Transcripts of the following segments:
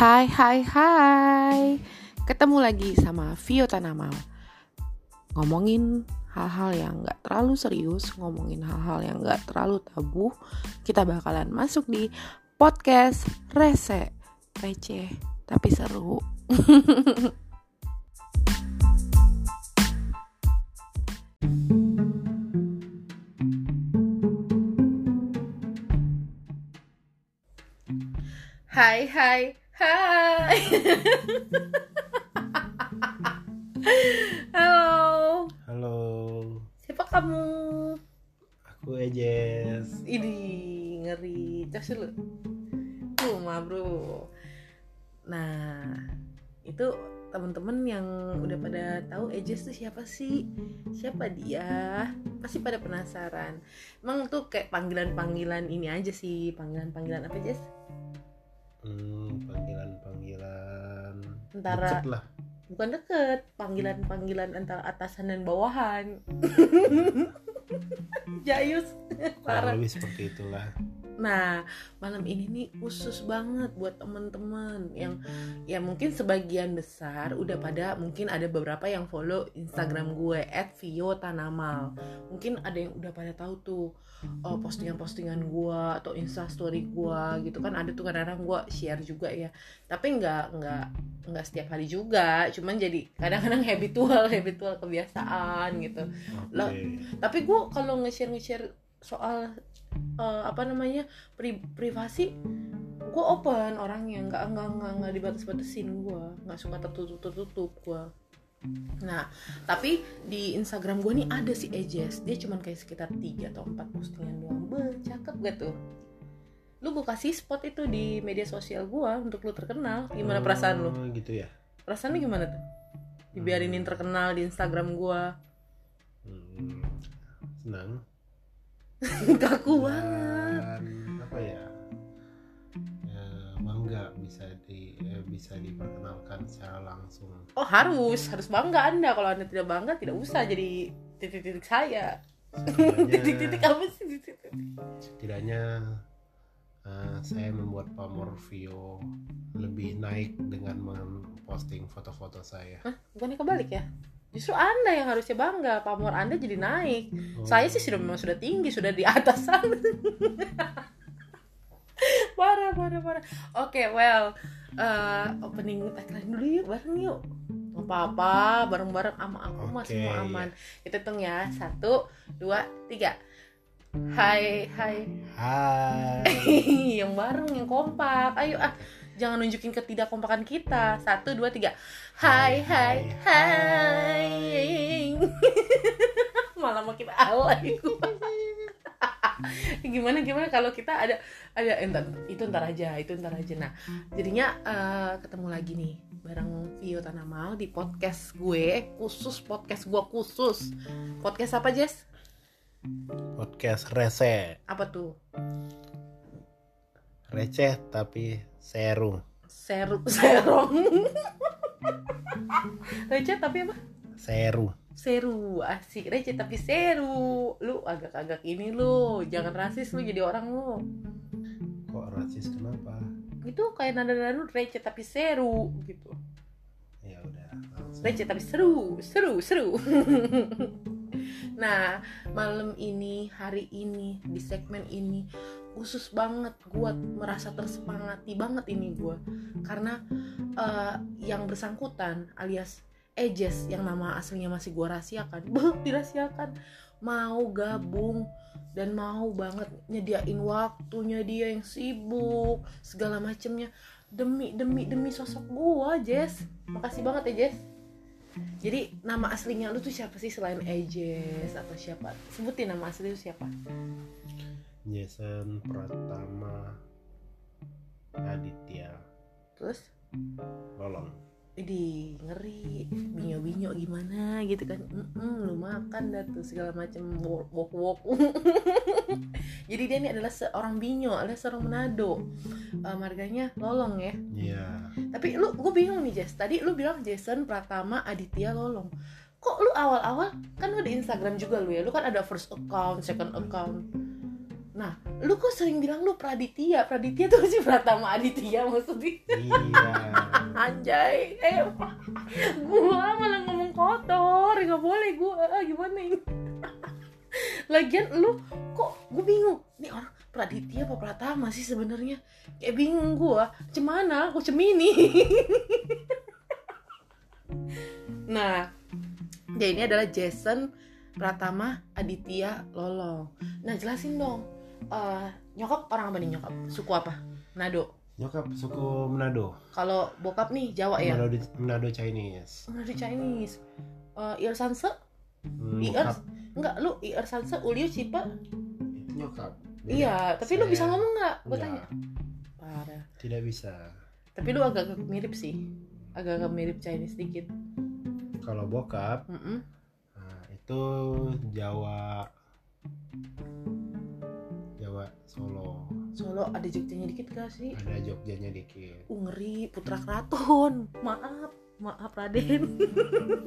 Hai hai hai. Ketemu lagi sama Vio Tanamal Ngomongin hal-hal yang gak terlalu serius Ngomongin hal-hal yang gak terlalu tabu Kita bakalan masuk di podcast Rese Receh tapi seru. Hai hai hai Halo Halo, Siapa kamu? aku Ejes. Ini ngeri Cas dulu Rumah bro Nah Itu temen-temen yang udah pada tahu Ejes tuh siapa sih? Siapa dia? Pasti pada penasaran Emang tuh kayak panggilan-panggilan ini aja sih Panggilan-panggilan apa Jess? Hmm, panggilan-panggilan Antara- deket lah. bukan deket panggilan-panggilan antara atasan dan bawahan jayus parah lebih seperti itulah. nah malam ini nih khusus banget buat temen-temen yang ya mungkin sebagian besar udah pada mungkin ada beberapa yang follow Instagram gue @vio_tanamal mungkin ada yang udah pada tahu tuh oh, postingan-postingan gue atau instastory gue gitu. Kan ada tuh kadang-kadang gue share juga ya. Tapi nggak nggak nggak setiap hari juga. Cuman jadi kadang-kadang habitual habitual kebiasaan gitu. Oke. Lah, tapi gue kalau nge-share nge-share soal eh, apa namanya pri- privasi gue open orangnya. Nggak nggak nggak nggak dibatas-batasin gue nggak suka tertutup tertutup gue nah tapi di Instagram gue nih ada si Ejes dia cuman kayak sekitar 3 atau 4 postingan doang. Be, cakep gak tuh? Lu gue kasih spot itu di media sosial gue untuk lu terkenal gimana perasaan lu? gitu ya. perasaan lu gimana tuh? Dibiarinin terkenal di Instagram gue Hmm, senang. kaku banget Dan apa ya? Bangga bisa di eh, bisa diperkenalkan secara langsung. Oh harus, harus bangga Anda. Kalau Anda tidak bangga, tidak usah jadi titik-titik saya. Titik-titik apa sih? Titik-titik. setidaknya eh, saya membuat pamor Vio lebih naik dengan memposting foto-foto saya. Hah? Bukannya kebalik ya? Justru Anda yang harusnya bangga. Pamor Anda jadi naik. Oh. Saya sih sudah memang sudah tinggi, sudah di atas sana. parah, parah, parah. Oke, well, eh, opening tagline dulu yuk, bareng yuk. Gak apa-apa, bareng-bareng sama aku mah Oke, semua aman. Kita hitung ya, satu, dua, tiga. Hai, hai, Hai. yang bareng yang kompak ayo ah jangan nunjukin ketidakkompakan kita satu dua tiga hai hai hai malah makin alay gua. gimana gimana? Kalau kita ada ada entar, itu ntar aja itu ntar aja. Nah jadinya eh, ketemu lagi nih bareng Vio Tanamal di podcast gue khusus podcast gue khusus. Podcast apa Jess? Podcast Rese. apa tuh? Receh tapi seru. seru serong receh tapi apa? Seru. Seru asik. Receh tapi seru. Lu agak-agak ini lu. Jangan rasis lu jadi orang lu. Kok rasis? Kenapa? itu kayak nada-nada lu receh tapi seru gitu. Ya udah. langsung. receh tapi seru seru seru. Nah malam ini hari ini di segmen ini khusus banget gua merasa tersemangati banget ini gua. Karena eh, yang bersangkutan alias Ejes yang nama aslinya masih gua rahasiakan. Beuh, dirahasiakan. Mau gabung dan mau banget nyediain waktunya dia yang sibuk segala macemnya. Demi demi demi sosok gua Jess. Makasih banget ya Jess. Jadi nama aslinya lu tuh siapa sih selain Ejes atau siapa? Sebutin nama asli lu siapa. Jason Pratama Aditya. Terus? Lolong. Idi ngeri binyo binyo gimana gitu kan. Mm-mm, lu makan dah tuh segala macam wok wok jadi dia ini adalah seorang binyo alias seorang Manado Eh, marganya lolong ya. Iya. tapi lu gue bingung nih Jess. Tadi lu bilang Jason Pratama Aditya Lolong. Kok lu awal-awal kan lu di Instagram juga lu ya lu kan ada first account second account nah lu kok sering bilang lu Praditya? Praditya tuh si Pratama Aditya maksudnya. Iya. Anjay. Eh gua malah ngomong kotor. Nggak boleh gua. Ah, gimana ini? Lagian lu kok gue bingung. Nih orang Praditya apa Pratama sih sebenarnya? Kayak bingung gua. Cemana? Kok cemini. Nah dia ini adalah Jason Pratama Aditya Lolong nah jelasin dong eh, nyokap orang apa nih nyokap? Suku apa? Manado. Nyokap suku Manado. Kalau bokap nih Jawa ya? Manado Manado Chinese. Manado Chinese. Uh, Ir Sanse? Hmm, Ir enggak lu Ir Sanse Ulio Cipa itu nyokap Beda. iya tapi lu Saya- bisa ngomong nggak? Gue Enggak, tanya. Parah. Tidak bisa. Tapi lu agak mirip sih. Agak mirip Chinese dikit. Kalau bokap Mm-mm. nah, itu Jawa Solo. Solo ada Jogjanya dikit gak sih? Ada Jogjanya dikit. Uh, ngeri Putra Keraton. Maaf maaf Raden.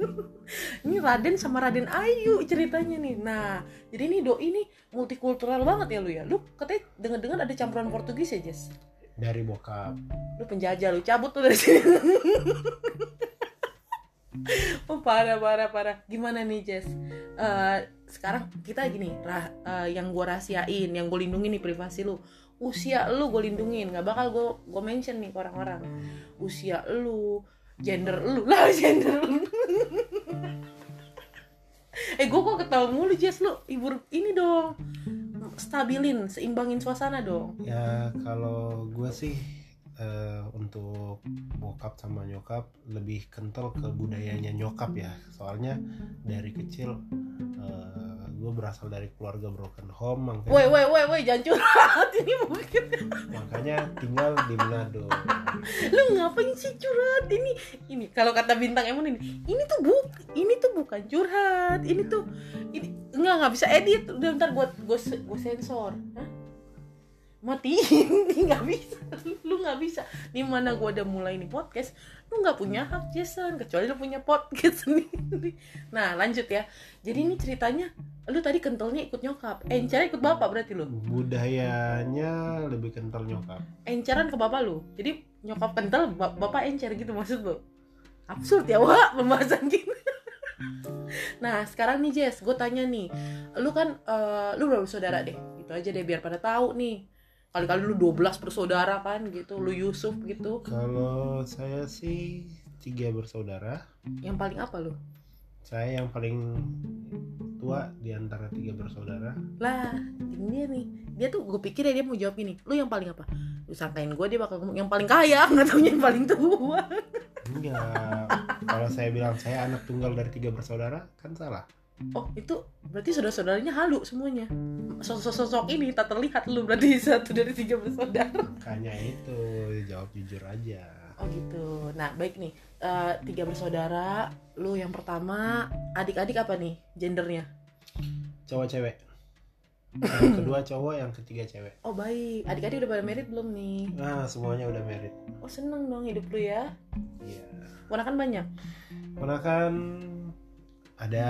Ini Raden sama Raden Ayu ceritanya nih. Nah jadi ini doi ini multikultural banget ya lu ya. Lu katanya dengar-dengar ada campuran Portugis ya Jess? Dari bokap. Lu penjajah lu cabut tuh dari sini oh parah parah parah. Gimana nih Jess? Eh, sekarang kita gini rah, eh, yang gue rahasiain yang gue lindungin nih privasi lu. Usia lu gue lindungin nggak bakal gue gue mention nih ke orang-orang. Usia lu gender lu lah gender lu. Eh gue kok ketawa mulu Jess lu? Ibu ini dong stabilin seimbangin suasana dong. Ya kalau gue sih eh, untuk bokap sama nyokap lebih kental ke budayanya nyokap ya soalnya dari kecil gue berasal dari keluarga broken home Woi, makanya, woi, woi, woi, jangan curhat ini mungkin. makanya tinggal di Manado Lu ngapain sih curhat ini? Ini kalau kata bintang emon ini, ini tuh buk, ini tuh bukan curhat, ini tuh ini enggak nggak bisa edit. Udah ntar gua, se- gua sensor. Hah? Matiin, nggak bisa. Lu nggak bisa. Di mana gua udah mulai nih podcast, lu nggak punya hak Jason kecuali lu punya podcast sendiri. Nah, lanjut ya. Jadi ini ceritanya lu tadi kentalnya ikut nyokap, encer ikut bapak berarti lu. budayanya lebih kental nyokap enceran ke bapak lu jadi nyokap kental ba- bapak encer gitu maksud lu absurd ya wah pembahasan gini nah sekarang nih Jess gue tanya nih lu kan eh, lu berapa saudara deh gitu aja deh biar pada tahu nih kali-kali lu 12 bersaudara kan gitu. Lu Yusuf gitu. Kalau saya sih tiga bersaudara. Yang paling apa lu? Saya yang paling tua di antara tiga bersaudara. Lah ini dia nih. Dia tuh gue pikir ya dia mau jawab ini. Lu yang paling apa? Lu sangkain gue dia bakal ngomong yang paling kaya. Nggak taunya yang paling tua. Enggak. Kalau saya bilang saya anak tunggal dari tiga bersaudara kan salah Oh itu berarti saudara-saudaranya halu semuanya. Sosok-sosok ini tak terlihat lu berarti satu dari tiga bersaudara. Makanya itu jawab jujur aja. Oh gitu. Nah baik nih. Eh, Tiga bersaudara Lu yang pertama Adik-adik apa nih gendernya? cowok cewek. Yang kedua cowok yang ketiga cewek. Oh baik. Adik-adik udah pada merit belum nih? nah semuanya udah merit. Oh seneng dong hidup lu ya. Iya. Ponakan banyak? Ponakan ada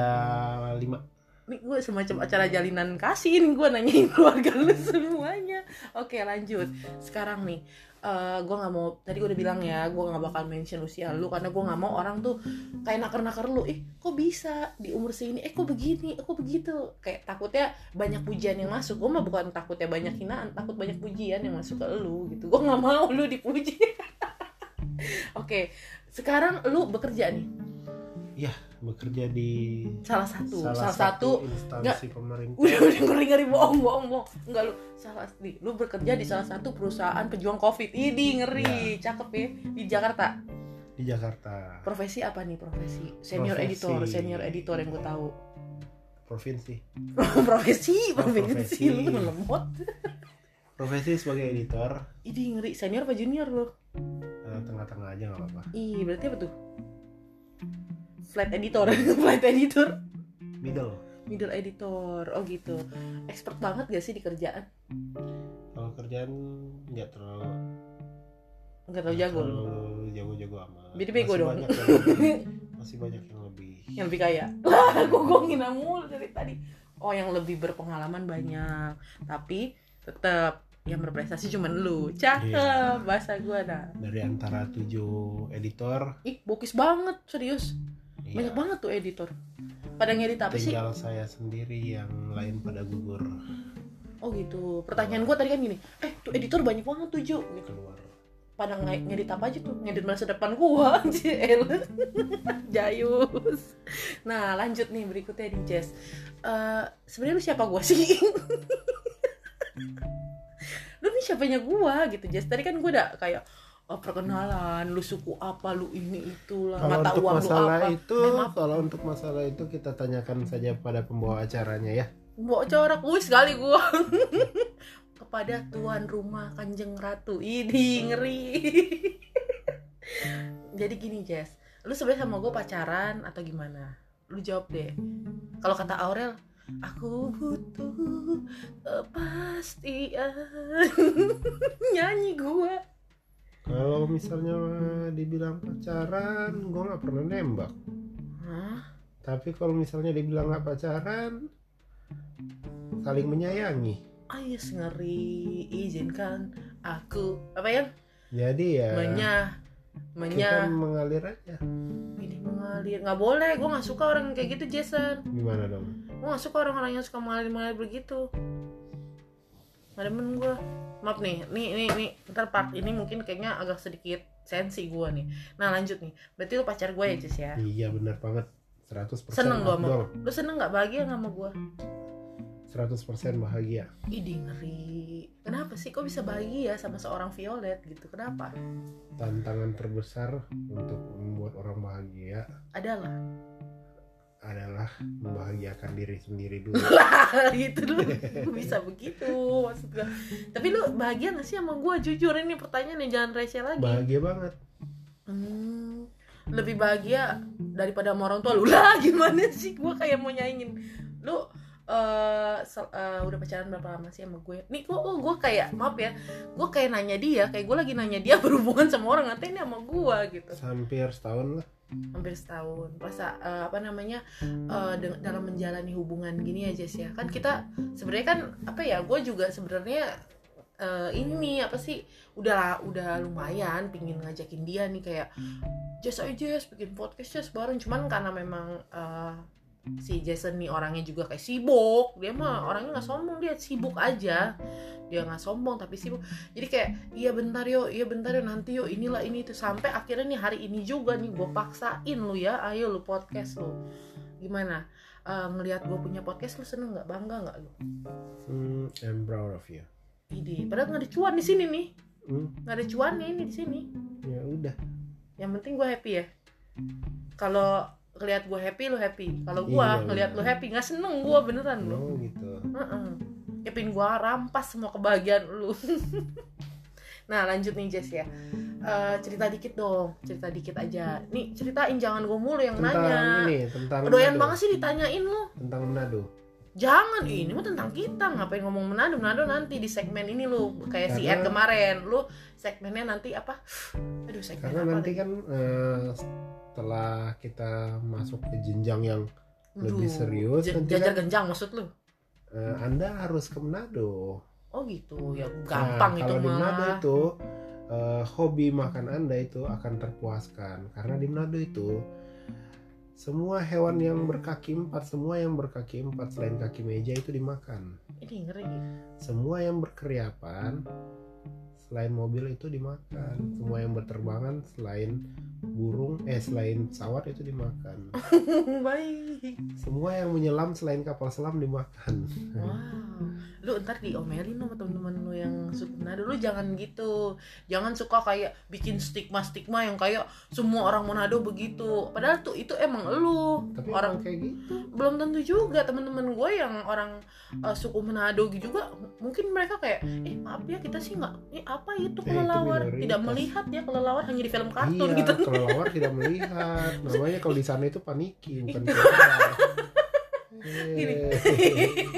lima Nih gue semacam acara jalinan kasih ini gue nanyain keluarga lu semuanya. Oke lanjut. Sekarang nih, eh gue nggak mau. Tadi gue udah bilang ya, gue nggak bakal mention usia lu karena gue nggak mau orang tuh kayak naker-naker lu. Ih, kok bisa di umur segini? Eh, kok begini? Eh, kok begitu? Kayak takutnya banyak pujian yang masuk. Gue mah bukan takutnya banyak hinaan, takut banyak pujian yang masuk ke lu gitu. Gue nggak mau lu dipuji. Oke, sekarang lu bekerja nih. Bekerja di Salah satu, salah, salah, satu, satu instansi pemerintah. Udah udah ngeri ngeri bohong bohong bohong. Enggak lu salah nih lu bekerja di salah satu perusahaan pejuang covid. Ini ngeri cakep ya. Di Jakarta? Di Jakarta. Profesi apa nih profesi? Senior Profesi. editor senior editor yang gue tahu. Provinsi. Profesi Oh, profesi. profesi. lu lemot. Profesi sebagai editor. Ini ngeri. Senior apa junior lu? Eh, tengah-tengah aja nggak apa-apa. Ih berarti apa tuh flat editor. Flat editor. Middle. Middle editor. Oh gitu. Expert banget gak sih di kerjaan? Kalau kerjaan nggak terlalu nggak terlalu jago. jago-jago amat. Jadi bego dong. banyak yang lebih- masih banyak yang lebih yang lebih kaya. Lah gue gue ngira mulu dari tadi. Oh yang lebih berpengalaman banyak. Tapi tetap yang berprestasi cuma lu. Cakep Iya. bahasa gua dah. Dari antara tujuh editor ih bokis banget serius iya, banyak banget tuh editor. Pada ngedit apa sih? Tinggal saya sendiri yang lain pada gugur. Oh gitu. Pertanyaan gua tadi kan gini eh tuh editor banyak banget tujuh gitu. Keluar. Pada nge- ngedit apa aja tuh? Ngedit masa depan gua jayus. Nah lanjut nih berikutnya di Jess. Eh, sebenarnya lu siapa gua sih? Lu nih siapanya gua? Gitu Jess. Tadi kan gua udah kayak oh, perkenalan lu suku apa lu ini itulah kalau mata untuk uang lu masalah apa? itu maaf, kalau untuk masalah itu kita tanyakan saja pada pembawa acaranya ya. Bawa corak wis sekali gua. Kepada tuan rumah kanjeng ratu. Ini ngeri. Jadi gini Jess. Lu sebenarnya sama gue pacaran atau gimana? Lu jawab deh. Kalau kata Aurel aku butuh kepastian. Nyanyi gua kalau misalnya dibilang pacaran gue nggak pernah nembak. Hah? tapi kalau misalnya dibilang nggak pacaran saling menyayangi. Ayo ngeri. Izinkan aku apa ya? Jadi ya menyah kita menyah mengalir aja. Ini mengalir. Nggak boleh gue nggak suka orang kayak gitu Jason. Gimana dong? Gue gak suka orang-orang yang suka mengalir-mengalir begitu. Gak demen gue Maaf nih, nih, nih, nih Ntar part ini mungkin kayaknya agak sedikit sensi gue nih Nah lanjut nih Berarti lu pacar gue ya Jess ya iya benar banget 100% Seneng lu sama. Lu seneng gak bahagia gak sama gue? 100% bahagia Idih ngeri Kenapa sih kok bisa bahagia sama seorang Violet gitu? Kenapa? tantangan terbesar untuk membuat orang bahagia Adalah adalah membahagiakan diri sendiri dulu. Gitu dulu. Bisa begitu maksud gue tapi lu bahagia gak sih sama gue jujur ini pertanyaannya jangan receh lagi. Bahagia banget. Hmm, lebih bahagia daripada sama orang tua lu. Lah gimana sih? Gue kayak mau nyaingin. Lu eh sel- eh, udah pacaran berapa lama sih sama gue? Nih kok oh, gue kayak maaf ya gue kayak nanya dia kayak gue lagi nanya dia berhubungan sama orang nanti ini sama gue gitu. Hampir setahun lah hampir setahun. Masa eh, apa namanya deng- dalam menjalani hubungan gini aja sih ya. Kan kita sebenarnya kan apa ya gue juga sebenarnya eh, ini apa sih udah udah lumayan pingin ngajakin dia nih kayak ayo Jess bikin podcast Jess bareng. Cuman karena memang eh, si Jason nih orangnya juga kayak sibuk. Dia mah orangnya nggak sombong dia sibuk aja. Dia nggak sombong tapi sibuk. Jadi kayak iya bentar yo iya bentar yo nanti yo inilah ini itu sampai akhirnya nih hari ini juga nih gue paksain lu ya. Ayo lu podcast lu. Gimana? Eh, ngelihat gue punya podcast lu seneng nggak? Bangga nggak? Lu hmm, I'm proud of you. Ide. Padahal nggak ada cuan di sini nih. Hmm, nggak ada cuannya ini di sini. Ya udah. Yang penting gue happy ya. Kalau ngelihat gue happy lu happy kalau gue Iya, ngelihat iya. lu happy nggak seneng gue beneran lu oh gitu Heeh. Ya pin gua rampas semua kebahagiaan lu. nah lanjut nih Jess ya. Eh, cerita dikit dong, cerita dikit aja. Nih ceritain jangan gue mulu yang tentang nanya. ini tentang Doyan banget sih ditanyain lu. tentang Manado Jangan, ini mah tentang kita. Ngapain ngomong Manado? Manado nanti di segmen ini lu. Kayak si Karena- Ed kemarin. Lu segmennya nanti apa? Aduh, segmen karena apa? nanti kan eh, setelah kita masuk ke jenjang yang lebih Aduh, serius, j- nanti kan- genjang maksud lu? eh, anda harus ke Manado Oh gitu, ya gampang nah, itu kalau di Manado mah. itu eh, hobi makan anda itu akan terpuaskan karena di Manado itu semua hewan yang berkaki empat semua yang berkaki empat selain kaki meja itu dimakan Ini ngeri. semua yang berkeriapan selain mobil itu dimakan. Semua yang berterbangan selain burung eh selain pesawat itu dimakan. Baik. semua yang menyelam selain kapal selam dimakan. Wow, lu ntar diomelin sama temen-temen lu yang suka. Manado Lu jangan gitu. Jangan suka kayak bikin stigma-stigma yang kayak semua orang Manado begitu. Padahal tuh itu emang lu. Tapi Orang kayak gitu. Belum tentu juga temen-temen gue yang orang eh, suku Manado juga mungkin mereka kayak eh maaf ya kita sih nggak eh apa itu Eh, itu kelelawar? Minoritas. tidak melihat ya kelelawar hanya di film kartun iya gitu. kelelawar tidak melihat. Namanya kalau di sana itu paniki bukan kelelawar Gini. Eh,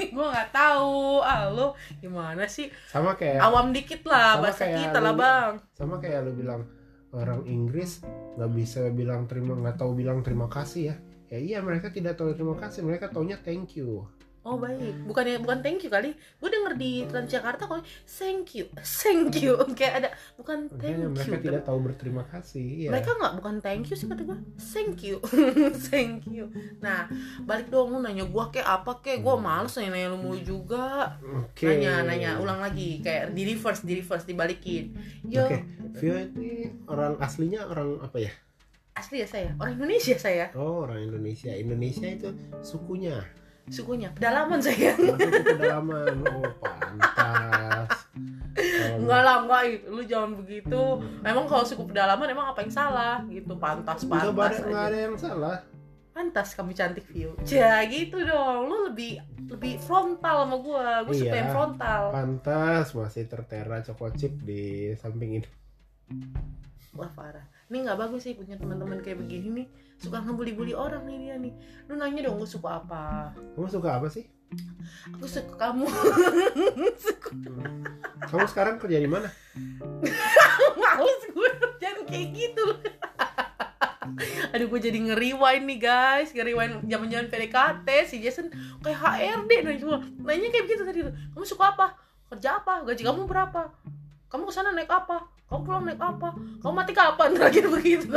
gue nggak tahu. Ah lu gimana sih? Sama kayak awam dikit lah bahasa kita lah bang. sama kayak lu bilang orang Inggris nggak bisa bilang terima nggak tahu bilang terima kasih ya. Ya iya mereka tidak tahu terima kasih mereka taunya thank you Oh baik, bukannya bukan thank you kali. Gue denger di Transjakarta kalau thank you, thank you kayak ada bukan thank Makanya mereka you. tidak tahu berterima kasih. Iya. Mereka nggak bukan thank you sih kata gue, thank you, thank you. Nah balik dong lu nanya gue kayak apa kayak gue males nanya nanya lu mulu juga. Oke. Nanya nanya ulang lagi kayak di reverse di reverse dibalikin. Yo Oke, Vio ini orang aslinya orang apa ya? asli ya saya orang Indonesia saya Oh, orang Indonesia. Indonesia itu sukunya. Sukunya pedalaman saya. Suku pedalaman. Oh, pantas. Enggak lah, enggak. Lu jangan begitu. Emang kalau suku pedalaman emang apa yang salah gitu? Pantas, pantas ada, nggak aja. ada yang salah. Pantas kamu cantik view. Ya gitu dong. Lu lebih lebih frontal sama gua. Gua suka Iya. yang frontal. Pantas masih tertera coko chip di samping ini. Wah parah. Ini nggak bagus sih punya teman-teman kayak begini nih. Suka ngebully-bully orang nih dia nih. Lu nanya dong gue suka apa? Kamu suka apa sih? Aku suka kamu. Suka- Kamu sekarang kerja di mana? Males gue jangan kayak gitu. Aduh gue jadi ngeriwain nih guys Ngeriwain zaman-zaman PDKT Si Jason kayak HRD nanya gua. Nanya kayak begitu tadi Kamu suka apa? Kerja apa? Gaji kamu berapa? Kamu ke sana naik apa? Kamu pulang naik apa? Kamu mati kapan? Terakhir begitu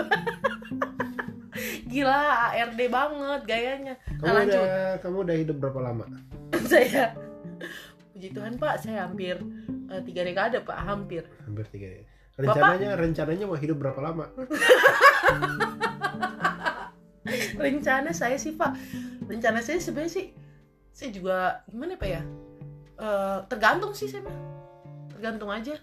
Gila HRD banget gayanya. Kamu Nah lanjut. udah kamu udah hidup berapa lama? Saya Puji Tuhan pak Saya hampir eh, Tiga dekade pak Hampir. Hampir tiga. Rencananya rencananya mau hidup berapa lama? rencana saya sih pak rencana saya sebenarnya sih saya juga gimana ya pak ya? Eh, tergantung sih saya tergantung aja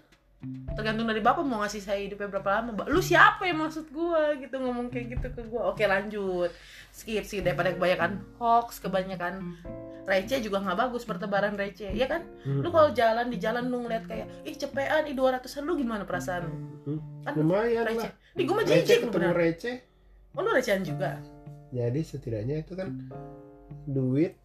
tergantung dari bapak mau ngasih saya hidupnya berapa lama lu siapa yang maksud gua gitu ngomong kayak gitu ke gua oke lanjut skip sih daripada kebanyakan hoax kebanyakan receh juga nggak bagus pertebaran receh ya kan Hmm. lu kalau jalan di jalan lu ngeliat kayak ih cepean ih 200an lu gimana perasaan lu Hmm. kan Lumayan receh lah. di gua mah jijik ketemu bener receh. oh lu recehan juga Jadi setidaknya itu kan duit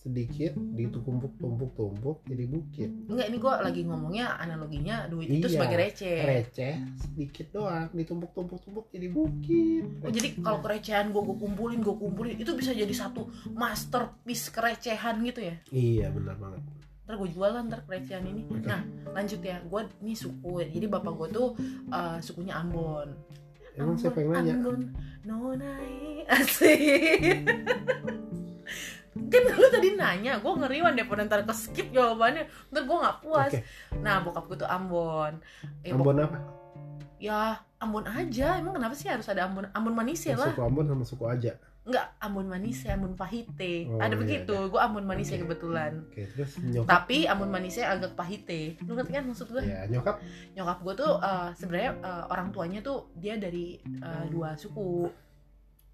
sedikit ditumpuk-tumpuk-tumpuk jadi bukit. Enggak, ini gue lagi ngomongnya analoginya duit itu Iya, sebagai receh. Receh sedikit doang ditumpuk-tumpuk-tumpuk jadi bukit. Oh, jadi kalau kerecehan gue gue kumpulin, gue kumpulin itu bisa jadi satu masterpiece kerecehan gitu ya. Iya benar banget. Ntar gue jualan ntar kerecehan ini. Nah lanjut ya, gue nih suku. Jadi bapak gue tuh eh, sukunya Ambon. Emang siapa yang nanya? Ambon, nonai asik. Kan lu tadi nanya, gue ngeriwan deh pada ntar ke skip jawabannya, ntar gue nggak puas. Oke. Nah bokap gue tuh Ambon. Eh, Ambon apa? ya Ambon aja emang kenapa sih harus ada Ambon Ambon Manise lah Suku Ambon sama suku Aja. enggak Ambon Manise Ambon Pahite Oh, ada iya, begitu iya. gue Ambon Manise Oke. kebetulan Oke, terus nyokap. tapi Ambon Manise agak Pahite lu ngerti kan maksud gue Ya, nyokap nyokap gue tuh eh, sebenarnya eh, orang tuanya tuh dia dari eh, dua suku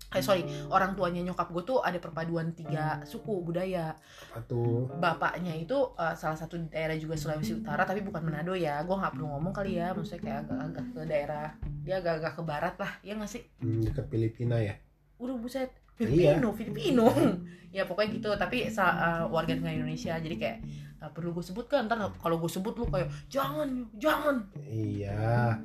eh sorry orang tuanya nyokap gue tuh ada perpaduan tiga suku budaya apa tuh? bapaknya itu eh, salah satu di daerah juga Sulawesi Utara tapi bukan Manado ya gue nggak perlu ngomong kali ya maksudnya kayak agak-agak ke daerah dia agak-agak ke barat lah ya nggak sih Hmm, dekat Filipina ya. udah buset Iya. Filipino Filipino ya pokoknya gitu tapi uh, warga negara Indonesia jadi kayak uh, perlu gue sebutkan ntar kalau gue sebut lu kayak jangan jangan Iya,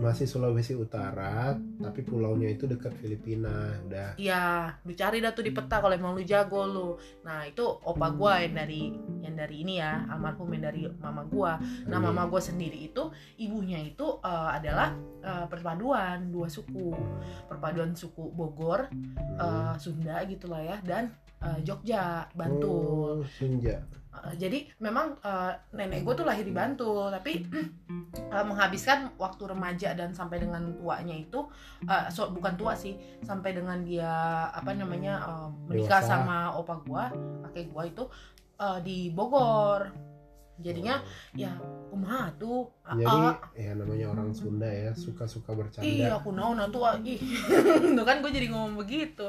masih Sulawesi Utara, tapi pulaunya itu dekat Filipina. Udah. Iya, lu cari dah tuh di peta kalau emang lu jago lu. Nah itu opa gua yang dari yang dari ini ya almarhum yang dari mama gua. Nah Amin. mama gua sendiri itu ibunya itu uh, adalah uh, perpaduan dua suku, perpaduan suku Bogor, Hmm. uh, Sunda gitulah ya dan uh, Jogja, Bantul. Oh, Senja. Uh, jadi memang uh, nenek gue tuh lahir di Bantul tapi uh, menghabiskan waktu remaja dan sampai dengan tuanya itu uh, so- bukan tua sih sampai dengan dia apa namanya uh, menikah Dewasa. sama opa gue kakek gue itu uh, di Bogor jadinya ya kumaha tuh Ah, Jadi ah, ya namanya orang Sunda ya suka-suka bercanda. Iya, aku naon atuh ah, ih. Tuh kan gue jadi ngomong begitu.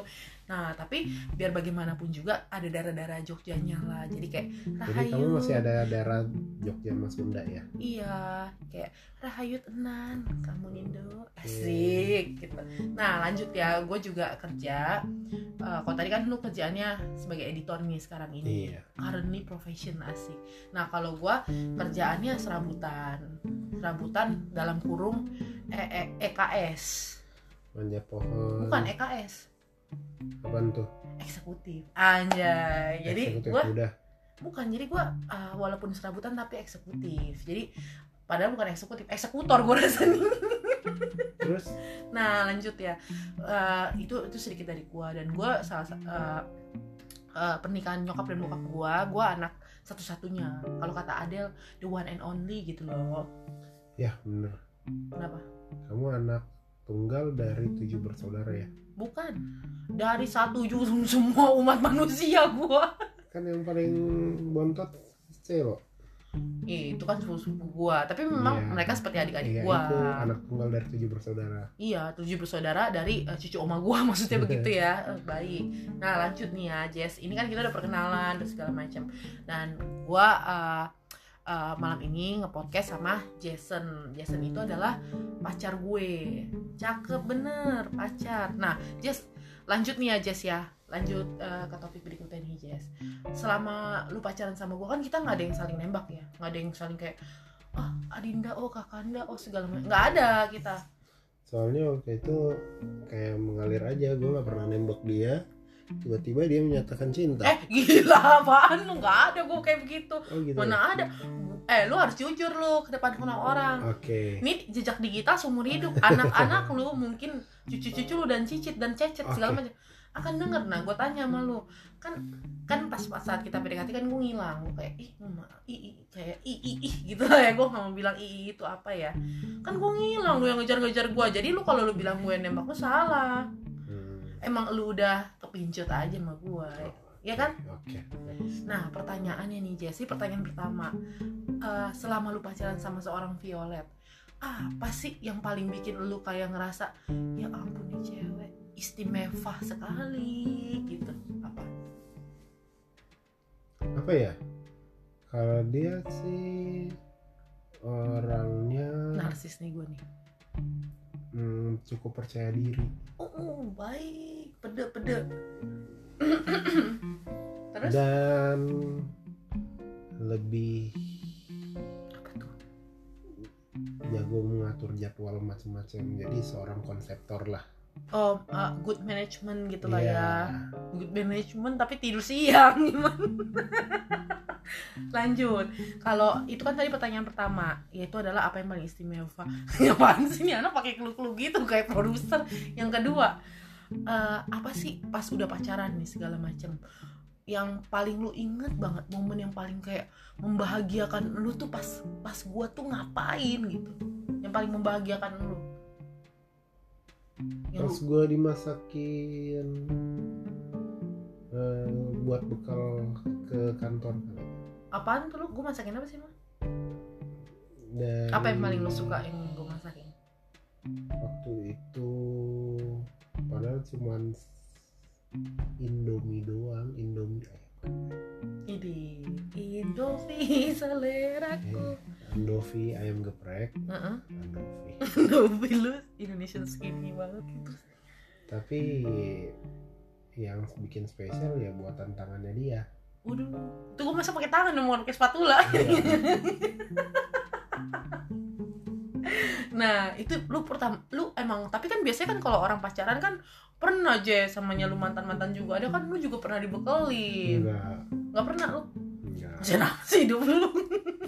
Nah, tapi biar bagaimanapun juga ada darah-darah Jogjanya lah. Jadi kayak Jadi kamu masih ada daerah Jogja sama Sunda ya? Iya, kayak Rahayu tenan, kamu Nindo asik gitu. Nah lanjut ya, gue juga kerja. Eh, kalau tadi kan lu kerjaannya sebagai editor nih sekarang ini. Iya. Currently profession asik. Nah kalau gue kerjaannya serabutan, serabutan dalam kurung E- E- EKS, Manjat pohon. bukan EKS. Apaan tuh? eksekutif. Anjay. Jadi Eksekutif udah bukan jadi gue uh, walaupun serabutan tapi eksekutif. Jadi padahal bukan eksekutif eksekutor gue rasanya terus? Nah lanjut ya. Eh, itu itu sedikit dari gue dan gue salah sa- eh, eh, pernikahan nyokap dan bokap gue gue anak satu-satunya. Kalau kata Adele the one and only gitu loh. Ya bener. Kenapa? Kamu anak tunggal dari tujuh bersaudara ya bukan dari satu jurung semua umat manusia gue kan yang paling bontot Celo itu kan sepupu gue tapi memang Iya. mereka seperti adik-adik iya gue itu anak tunggal dari tujuh bersaudara Iya, tujuh bersaudara dari eh, cucu oma gua maksudnya begitu ya. Eh, baik. Nah, lanjut nih ya, Jess. Ini kan kita udah perkenalan dan segala macam. Dan gua eh, eh, malam ini ngepodcast sama Jason. Jason itu adalah pacar gue. Cakep bener, pacar. Nah, Jess, lanjut nih ya, Jess ya. Lanjut eh, ke topik berikutnya nih, Jess. Selama lu pacaran sama gua kan kita nggak ada yang saling nembak ya, nggak ada yang saling kayak ah Adinda, oh Kakanda, oh segala macam. Nggak ada kita. soalnya waktu itu kayak mengalir aja gue nggak pernah nembak dia tiba-tiba dia menyatakan cinta. Eh gila apaan? Lu nggak ada gue kayak begitu. Oh gitu Mana ada? Eh lu harus jujur lu ke depan orang-orang oke. Ini jejak digital seumur hidup. Anak-anak lu mungkin cucu-cucu lu dan cicit dan cecet segala Oke. macam. Akan denger nah gue tanya sama lu. Kan kan pas pas saat kita PDKT kan gue ngilang. Gue kayak ih mama i, i kayak i i ih gitu lah ya. Gue nggak mau bilang i, i itu apa ya. Kan gue ngilang lu yang ngejar-ngejar gue jadi lu kalau lu bilang gue nembak lu salah. Emang lu udah kepincut aja sama gue ya kan oke Nah, pertanyaannya nih Jesse, pertanyaan pertama. Eh, selama lu pacaran sama seorang Violet, apa sih yang paling bikin lu kayak ngerasa ya ampun nih cewek istimewa sekali gitu? Apa? apa ya kalau dia sih orangnya Narsis nih gue nih. Hmm, cukup percaya diri. Oh, oh, baik, pede pede. Terus? Dan lebih apa tuh? jago mengatur jadwal macam-macam. Jadi seorang konseptor lah Oh, eh, good management gitu lah Iya. ya. good management tapi tidur siang gimana? Lanjut. Kalau itu kan tadi pertanyaan pertama yaitu adalah apa yang paling istimewa? Ya apaan sih nih anak pakai clue-clue gitu kayak produser. Yang kedua eh, apa sih pas udah pacaran nih segala macem? Yang paling lu inget banget momen yang paling kayak membahagiakan lu tuh pas pas gua tuh ngapain gitu? Yang paling membahagiakan lu pas lu- gue dimasakin eh, buat bekal ke kantor apaan tuh lu? Gue masakin apa sih mah dan apa yang paling lu suka yang gue masakin? Waktu itu padahal cuman Indomie doang Indomie ini Indomie seleraku Andovi ayam geprek Heeh. Andovi lu Indonesian skinny banget gitu tapi yang bikin spesial ya buatan tangannya dia Waduh, itu gue masa pakai tangan bukan pakai spatula. Iya. Nah, itu lu pertama, lu emang, tapi kan biasanya kan kalau orang pacaran kan pernah aja samanya lu mantan-mantan juga ada kan lu juga pernah dibekelin. enggak Nggak pernah lu? enggak Kenapa sih hidup lu?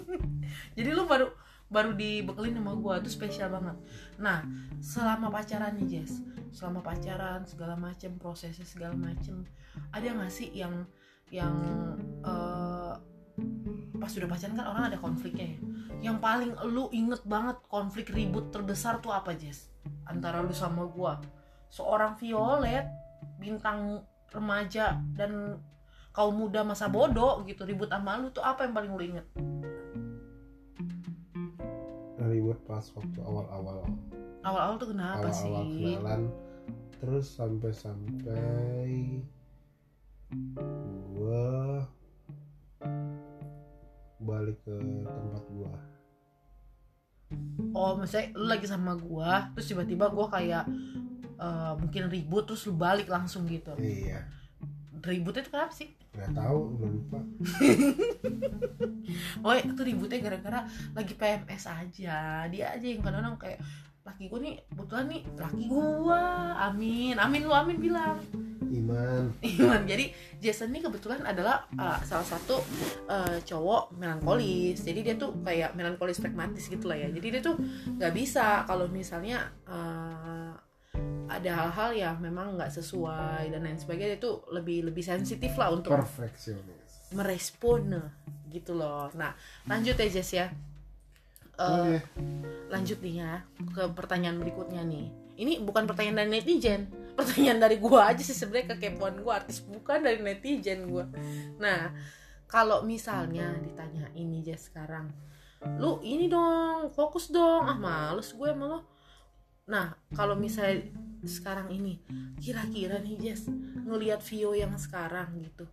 Jadi lu baru baru dibekelin sama gua itu spesial banget. Nah, selama pacaran nih Jess, selama pacaran segala macem prosesnya segala macem, ada nggak sih yang yang eh, pas sudah pacaran kan orang ada konfliknya ya. Yang paling lu inget banget konflik ribut terbesar tuh apa Jess? Antara lu sama gua, seorang Violet, bintang remaja dan kaum muda masa bodoh gitu ribut sama lu tuh apa yang paling lu inget? ribut pas waktu awal-awal Awal-awal tuh kenapa awal-awal sih? kenalan terus sampai-sampai gua balik ke tempat gua Oh, maksudnya lu lagi sama gua, terus tiba-tiba gua kayak eh, mungkin ribut terus lu balik langsung gitu. iya Ributnya tuh kenapa sih? nggak tahu udah lupa Oh, itu ributnya gara-gara lagi PMS aja. Dia aja yang kadang-kadang kayak laki gue nih kebetulan nih laki gue amin amin lu amin bilang iman Iman. Jadi Jason ini kebetulan adalah uh, salah satu uh, cowok melankolis. Jadi dia tuh kayak melankolis pragmatis gitu lah ya. Jadi dia tuh nggak bisa kalau misalnya uh, ada hal-hal yang memang nggak sesuai dan lain sebagainya dia tuh lebih lebih sensitif lah untuk perfeksionis merespon gitu loh. Nah lanjut ya Jess ya. Uh, oke lanjut nih ya ke pertanyaan berikutnya nih. Ini bukan pertanyaan dari netizen, pertanyaan dari gua aja sih sebenarnya kekepoan gua artis bukan dari netizen gua. Nah, kalau misalnya ditanya ini aja sekarang, lu ini dong, fokus dong. Ah, males gue lo. Nah, kalau misalnya sekarang ini, kira-kira nih Jess, ngelihat Vio yang sekarang gitu.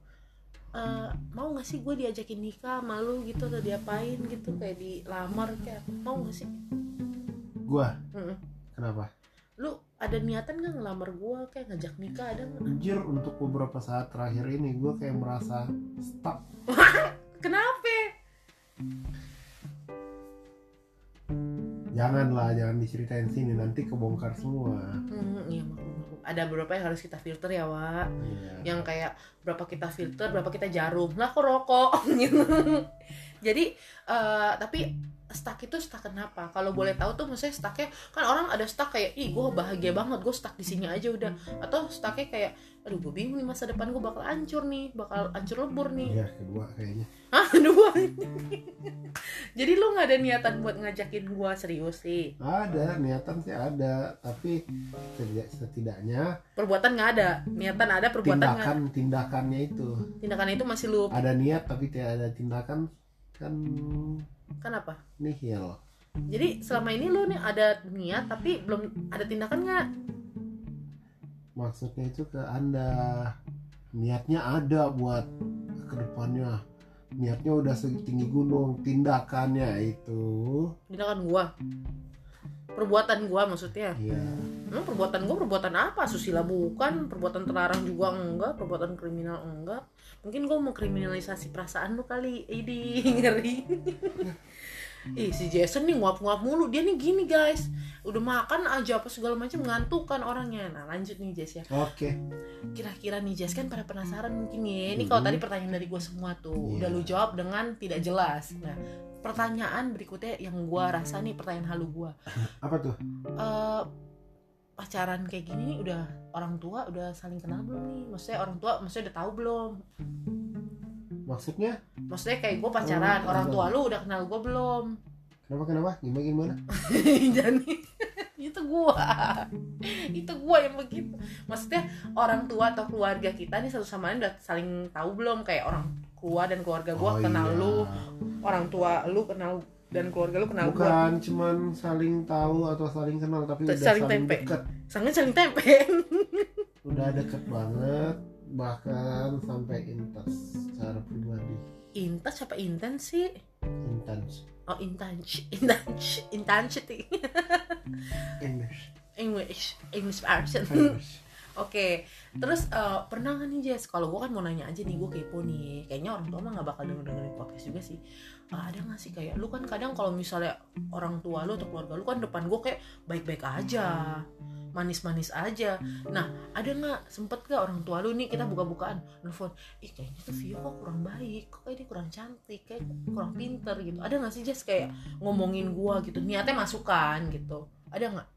eh, mau gak sih gue diajakin nikah sama lu gitu atau diapain gitu kayak dilamar kayak mau gak sih? Gua? Mm-mm. kenapa? Lu ada niatan gak ngelamar gua kayak ngajak nikah ada nggak? Anjir untuk beberapa saat terakhir ini gue kayak merasa stuck. Kenapa Janganlah, jangan diceritain sini nanti kebongkar semua. hmm, iya ada beberapa yang harus kita filter ya Wak Iya. yang kayak berapa kita filter berapa kita jarum. Lah kok rokok? Gitu. Jadi eh, tapi stuck itu stuck kenapa? Kalau boleh tahu tuh maksudnya stucknya kan orang ada stuck kayak ih gue bahagia banget gue stuck di sini aja udah. Atau stucknya kayak aduh gue bingung nih masa depan gue bakal hancur nih bakal hancur lebur nih. Iya, kedua kayaknya. ah dua jadi lu nggak ada niatan buat ngajakin gue serius sih? Ada, niatan sih ada, tapi setidak- setidaknya perbuatan nggak ada niatan ada perbuatan tindakan tindakannya itu. Tindakan itu masih lu ada niat tapi tidak ada tindakan kan kenapa? Nihil. jadi selama ini lu nih ada niat tapi belum ada tindakan nggak? Maksudnya itu ke anda. Niatnya ada buat ke depannya. Niatnya udah setinggi gunung, tindakannya itu. Tindakan gua perbuatan gua maksudnya. Ya Emang perbuatan gua perbuatan apa? Susila bukan perbuatan terlarang juga enggak perbuatan kriminal enggak. Mungkin gua mau kriminalisasi perasaan lu kali ini ngeri. Ih si Jason nih nguap-nguap mulu Dia nih gini guys. Udah makan aja apa segala macam ngantuk kan orangnya. Nah lanjut nih Jess ya. Oke. Kira-kira nih Jess kan pada penasaran mungkin ya Ini kalau Mhm. tadi pertanyaan dari gue semua tuh Iya. Udah lu jawab dengan tidak jelas. Nah pertanyaan berikutnya yang gua rasa nih pertanyaan halu gua. Apa tuh? Eh pacaran kayak gini nih udah orang tua udah saling kenal belum nih? Maksudnya orang tua maksudnya udah tahu belum? Maksudnya? Maksudnya kayak gue pacaran Oh, orang tua lu udah kenal gue belum? Kenapa kenapa? Gimana gimana? Jadi itu gua. Itu gua yang begitu. Maksudnya orang tua atau keluarga kita nih satu sama lain udah saling tahu belum? Kayak orang tua dan keluarga gua Oh, kenal iya. lu orang tua lu kenal dan keluarga lu kenal gua. Bukan cuman saling tahu atau saling kenal tapi Saling udah saling tempe. deket. Sangat saling tempe. Udah deket banget bahkan sampai intens secara pribadi. Intens apa intens sih? Intens oh intens intens intensity English. English English version. English Oke, terus eh, pernah nggak nih Jess? Kalau gue kan mau nanya aja nih, gue kepo nih. Kayaknya orang tua mah nggak bakal denger dengerin podcast juga sih. Eh, ada nggak sih kayak lu kan kadang kalau misalnya orang tua lu atau keluarga lu kan depan gue kayak baik-baik aja, manis-manis aja. Nah, ada nggak sempet gak orang tua lu nih kita buka-bukaan nelfon, ih kayaknya tuh Vio kok kurang baik, kok kayak dia kurang cantik, kayak kurang pinter gitu. Ada nggak sih Jess kayak ngomongin gue gitu, niatnya masukan gitu. Ada nggak?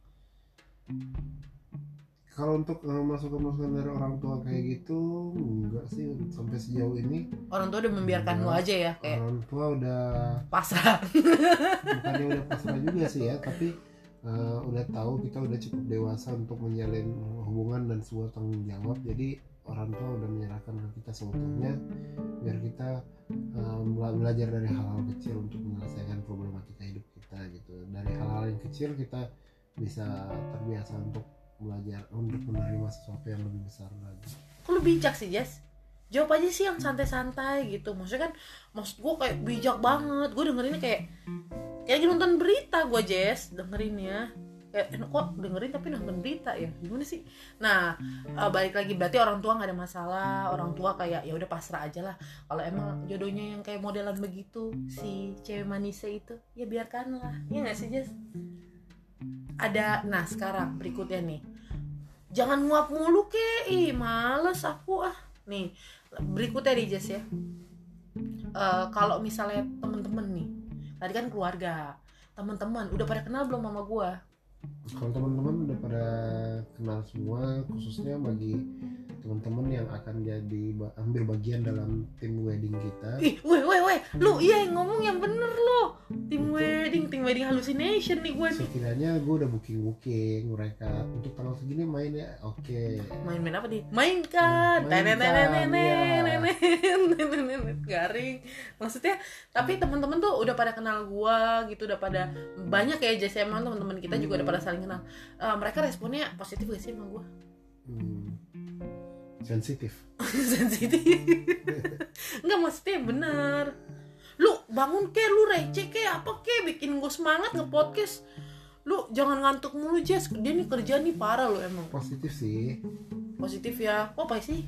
Kalau untuk eh, masukan-masukan dari orang tua kayak gitu enggak sih. Sampai sejauh ini. Orang tua udah membiarkan lu aja ya kayak orang tua udah pasrah. bukannya udah pasrah juga sih ya tapi eh, udah tahu kita udah cukup dewasa untuk menjalin hubungan dan sebuah tanggung jawab. Jadi orang tua udah menyerahkan ke kita seutuhnya biar kita bela- belajar dari hal-hal kecil untuk menyelesaikan problematika hidup kita gitu. Dari hal-hal yang kecil kita bisa terbiasa untuk belajar untuk menerima sesuatu yang lebih besar lagi. Kok lu bijak sih Jess? Jawab aja sih yang santai-santai gitu. Maksudnya kan Maksud gue kayak bijak banget. Gue dengerinnya kayak Kayak lagi nonton berita gue Jess. Dengerinnya Kayak eh, kok dengerin tapi nonton berita ya? Gimana sih? Nah eh, balik lagi. Berarti orang tua nggak ada masalah. Orang tua kayak ya udah pasrah aja lah. Kalau emang jodohnya yang kayak modelan begitu Si cewek manisnya itu Ya biarkanlah Ya nggak sih Jess? Ada nah sekarang berikutnya nih. Jangan nguap mulu ke ih males aku ah. Nih berikutnya nih Jess ya. Eh, kalau misalnya temen-temen nih tadi kan keluarga teman-teman udah pada kenal belum sama gua kalau teman-teman udah pada kenal semua khususnya bagi teman-teman yang akan jadi ambil bagian dalam tim wedding kita. Ih weh weh weh. Lu iya yang ngomong yang bener lo tim Betul. wedding tim wedding hallucination nih gue setidaknya gue udah booking booking mereka untuk tanggal segini main ya oke. Okay. main main apa nih main nene kan, iya. garing. Maksudnya tapi teman-teman tuh udah pada kenal gue gitu udah pada hmm. banyak ya JSM ya, teman-teman kita juga udah pada saling kenal. Eh, mereka responnya positif gak sih sama gue Hmm, sensitif. Sensitif. Nggak maksudnya bener lu bangun ke lu receh ke apa ke? Bikin gue semangat nge podcast lu jangan ngantuk mulu Jess. Dia nih kerja nih parah lo emang. Positif sih. Positif ya. Kok apa sih?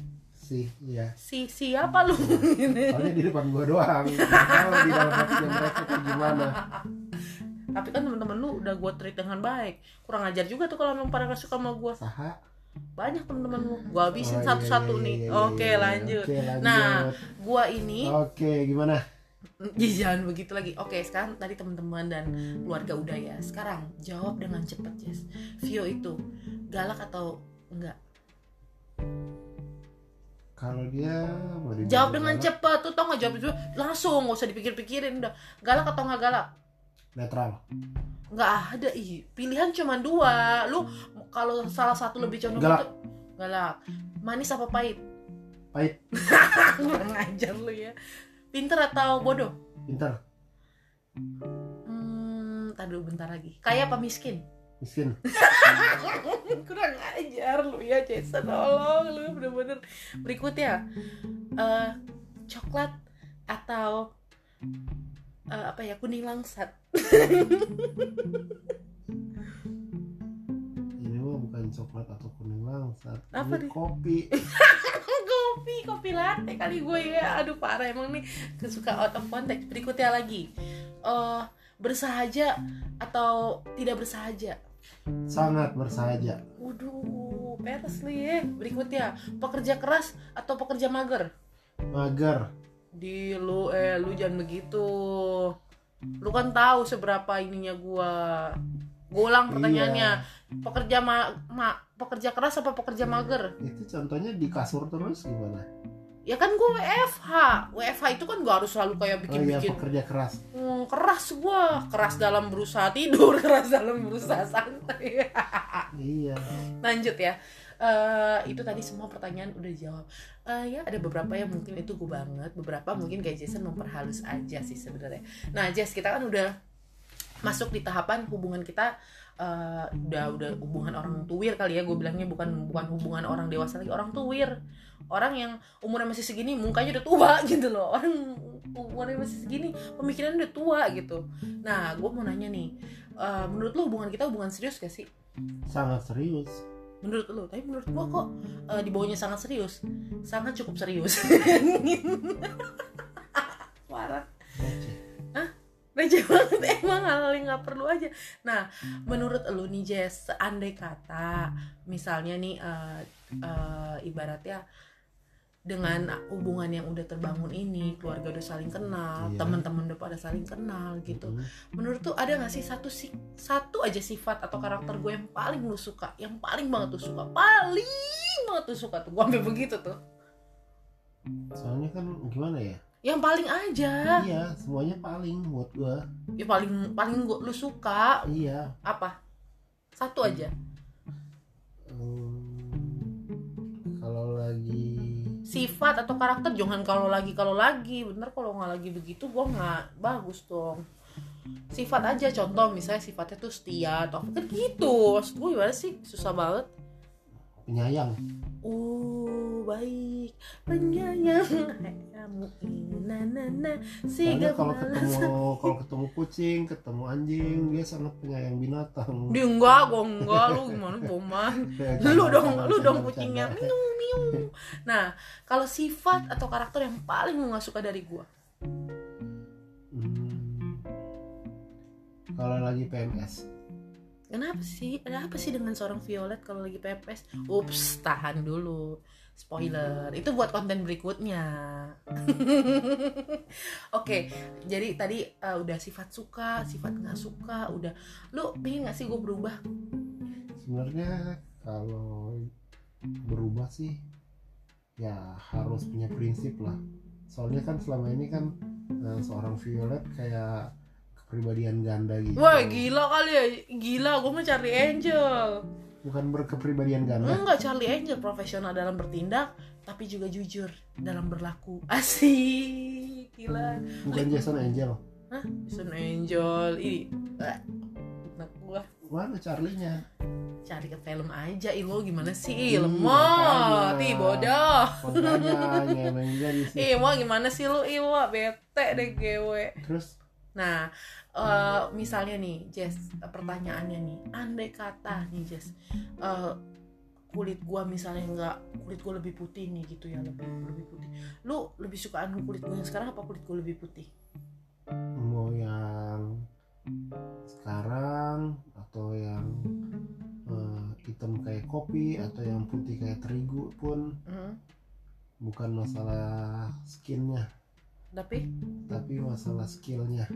Iya. Si siapa lu? Soalnya di depan gua doang. Kalau di dalam hatinya mereka kayak gimana tapi kan teman-teman lu udah gue treat dengan baik kurang ajar juga tuh kalau memang pada gak suka sama gue saha banyak teman-teman lu gue habisin Oh, iya, satu-satu iya, nih iya, iya, oke iya. lanjut Oke, lanjut. nah gue ini oke gimana Ya, jangan begitu lagi. Oke, sekarang tadi teman-teman dan keluarga udah ya. Sekarang jawab dengan cepet, Jess. Vio itu galak atau enggak? kalau dia mau Jawab dengan cepet. Tuh tau nggak jawab itu langsung, nggak usah dipikir-pikirin udah. Galak atau nggak galak? Netral Nggak ada. Ih, pilihan cuma dua. Lu kalau salah satu lebih condong Galak. itu galak. Manis apa pahit? Pahit. Kurang ajar lu ya. Pinter atau bodoh? pintar Hmm, dulu bentar lagi. Kaya apa miskin? miskin kurang ajar lu ya Jason tolong lu bener-bener berikutnya eh coklat atau eh, apa ya kuning langsat. Ini mah bukan coklat atau kuning langsat. Apa ini nih? kopi. Kopi kopi latte kali gue ya. Aduh parah emang nih. Kesuka out of context. Berikutnya lagi. Eh bersahaja atau tidak bersahaja? Sangat bersahaja. Waduh, peres lu ya. Berikutnya, pekerja keras atau pekerja mager? mager Di lu eh lu jangan begitu. Lu kan tahu seberapa ininya gua. Gua ulang pertanyaannya. Pekerja ma, ma- pekerja keras apa pekerja mager? itu contohnya di kasur terus gimana Ya kan gua WFH. WFH itu kan gak harus selalu kayak oh iya pekerja keras Hmm, keras gua, keras dalam berusaha tidur, keras dalam berusaha santai. iya lanjut ya Eh, itu tadi semua pertanyaan udah dijawab. Eh, ya ada beberapa yang mungkin itu gue banget beberapa mungkin kayak Jason memperhalus aja sih sebenarnya. Nah Jess kita kan udah masuk di tahapan hubungan kita eh, udah udah hubungan orang tuwir kali ya gue bilangnya bukan bukan hubungan orang dewasa lagi orang tuwir. Orang yang umurnya masih segini mukanya udah tua gitu loh. Orang umurnya masih segini pemikirannya udah tua gitu. Nah gue mau nanya nih eh, menurut lo hubungan kita hubungan serius gak sih? Sangat serius menurut lo tapi menurut gua kok eh, di bawahnya sangat serius. Sangat cukup serius. Parah. Receh receh banget emang hal yang nggak perlu aja. Nah menurut lu nih Jess seandai kata misalnya nih eh, eh, ibaratnya dengan hubungan yang udah terbangun ini keluarga udah saling kenal Iya. teman-teman udah pada saling kenal gitu. Mm. menurut tuh ada gak sih satu si satu aja sifat atau karakter gue yang paling lu suka yang paling banget tuh suka paling banget tuh suka tuh? Gue sampai begitu tuh. Soalnya kan gimana ya? Yang paling aja. Iya semuanya paling buat gua. Ya paling paling gue lu suka. Iya. Apa? Satu aja. Hmm, kalau lagi sifat atau karakter jangan kalau lagi kalau lagi. Bener kalau nggak lagi begitu gue nggak bagus dong. Sifat aja contoh misalnya sifatnya tuh setia atau apa kan gitu. Maksud gue gimana sih? Susah banget penyayang. Uh baik. Penyayang. Kamu ini na na na. Kalau ketemu kalau ketemu kucing ketemu anjing dia sangat penyayang binatang. Dia enggak gue enggak. Lu gimana boman lu dong lu dong kucingnya. canda. miu miu. Nah kalau sifat atau karakter yang paling lu nggak suka dari gue Hmm. kalau lagi PMS kenapa sih? Ada apa sih dengan seorang Violet kalau lagi pepes? Ups tahan dulu. Spoiler. Itu buat konten berikutnya. Oke jadi tadi uh, udah sifat suka sifat nggak suka udah. Lu pengen nggak sih gue berubah? Sebenarnya kalau berubah sih ya harus punya prinsip lah. Soalnya kan selama ini kan uh, seorang Violet kayak kepribadian ganda gitu. Wah gila kali ya. Gila gue mau cari Angel. Bukan berkepribadian ganda. Enggak Charlie Angel. Profesional dalam bertindak tapi juga jujur dalam berlaku. Asik gila. Bukan Jason Angel. Hah? Jason Angel. Ini anak gua. Mana Charlie-nya. Cari ke film aja ih lo gimana sih? Ih, lemot. makanya. ih bodoh. Mau gimana sih lu? Wak, bete deh gue terus? Nah eh, misalnya nih Jess pertanyaannya nih. Andai kata nih Jess eh, kulit gua misalnya nggak kulit gua lebih putih nih gitu ya lebih lebih putih. Lu lebih sukaan kulit gua yang sekarang apa kulit gua lebih putih? Mau yang sekarang atau yang eh, hitam kayak kopi atau yang putih kayak terigu pun. Hmm, bukan masalah skinnya tapi? Tapi masalah skillnya.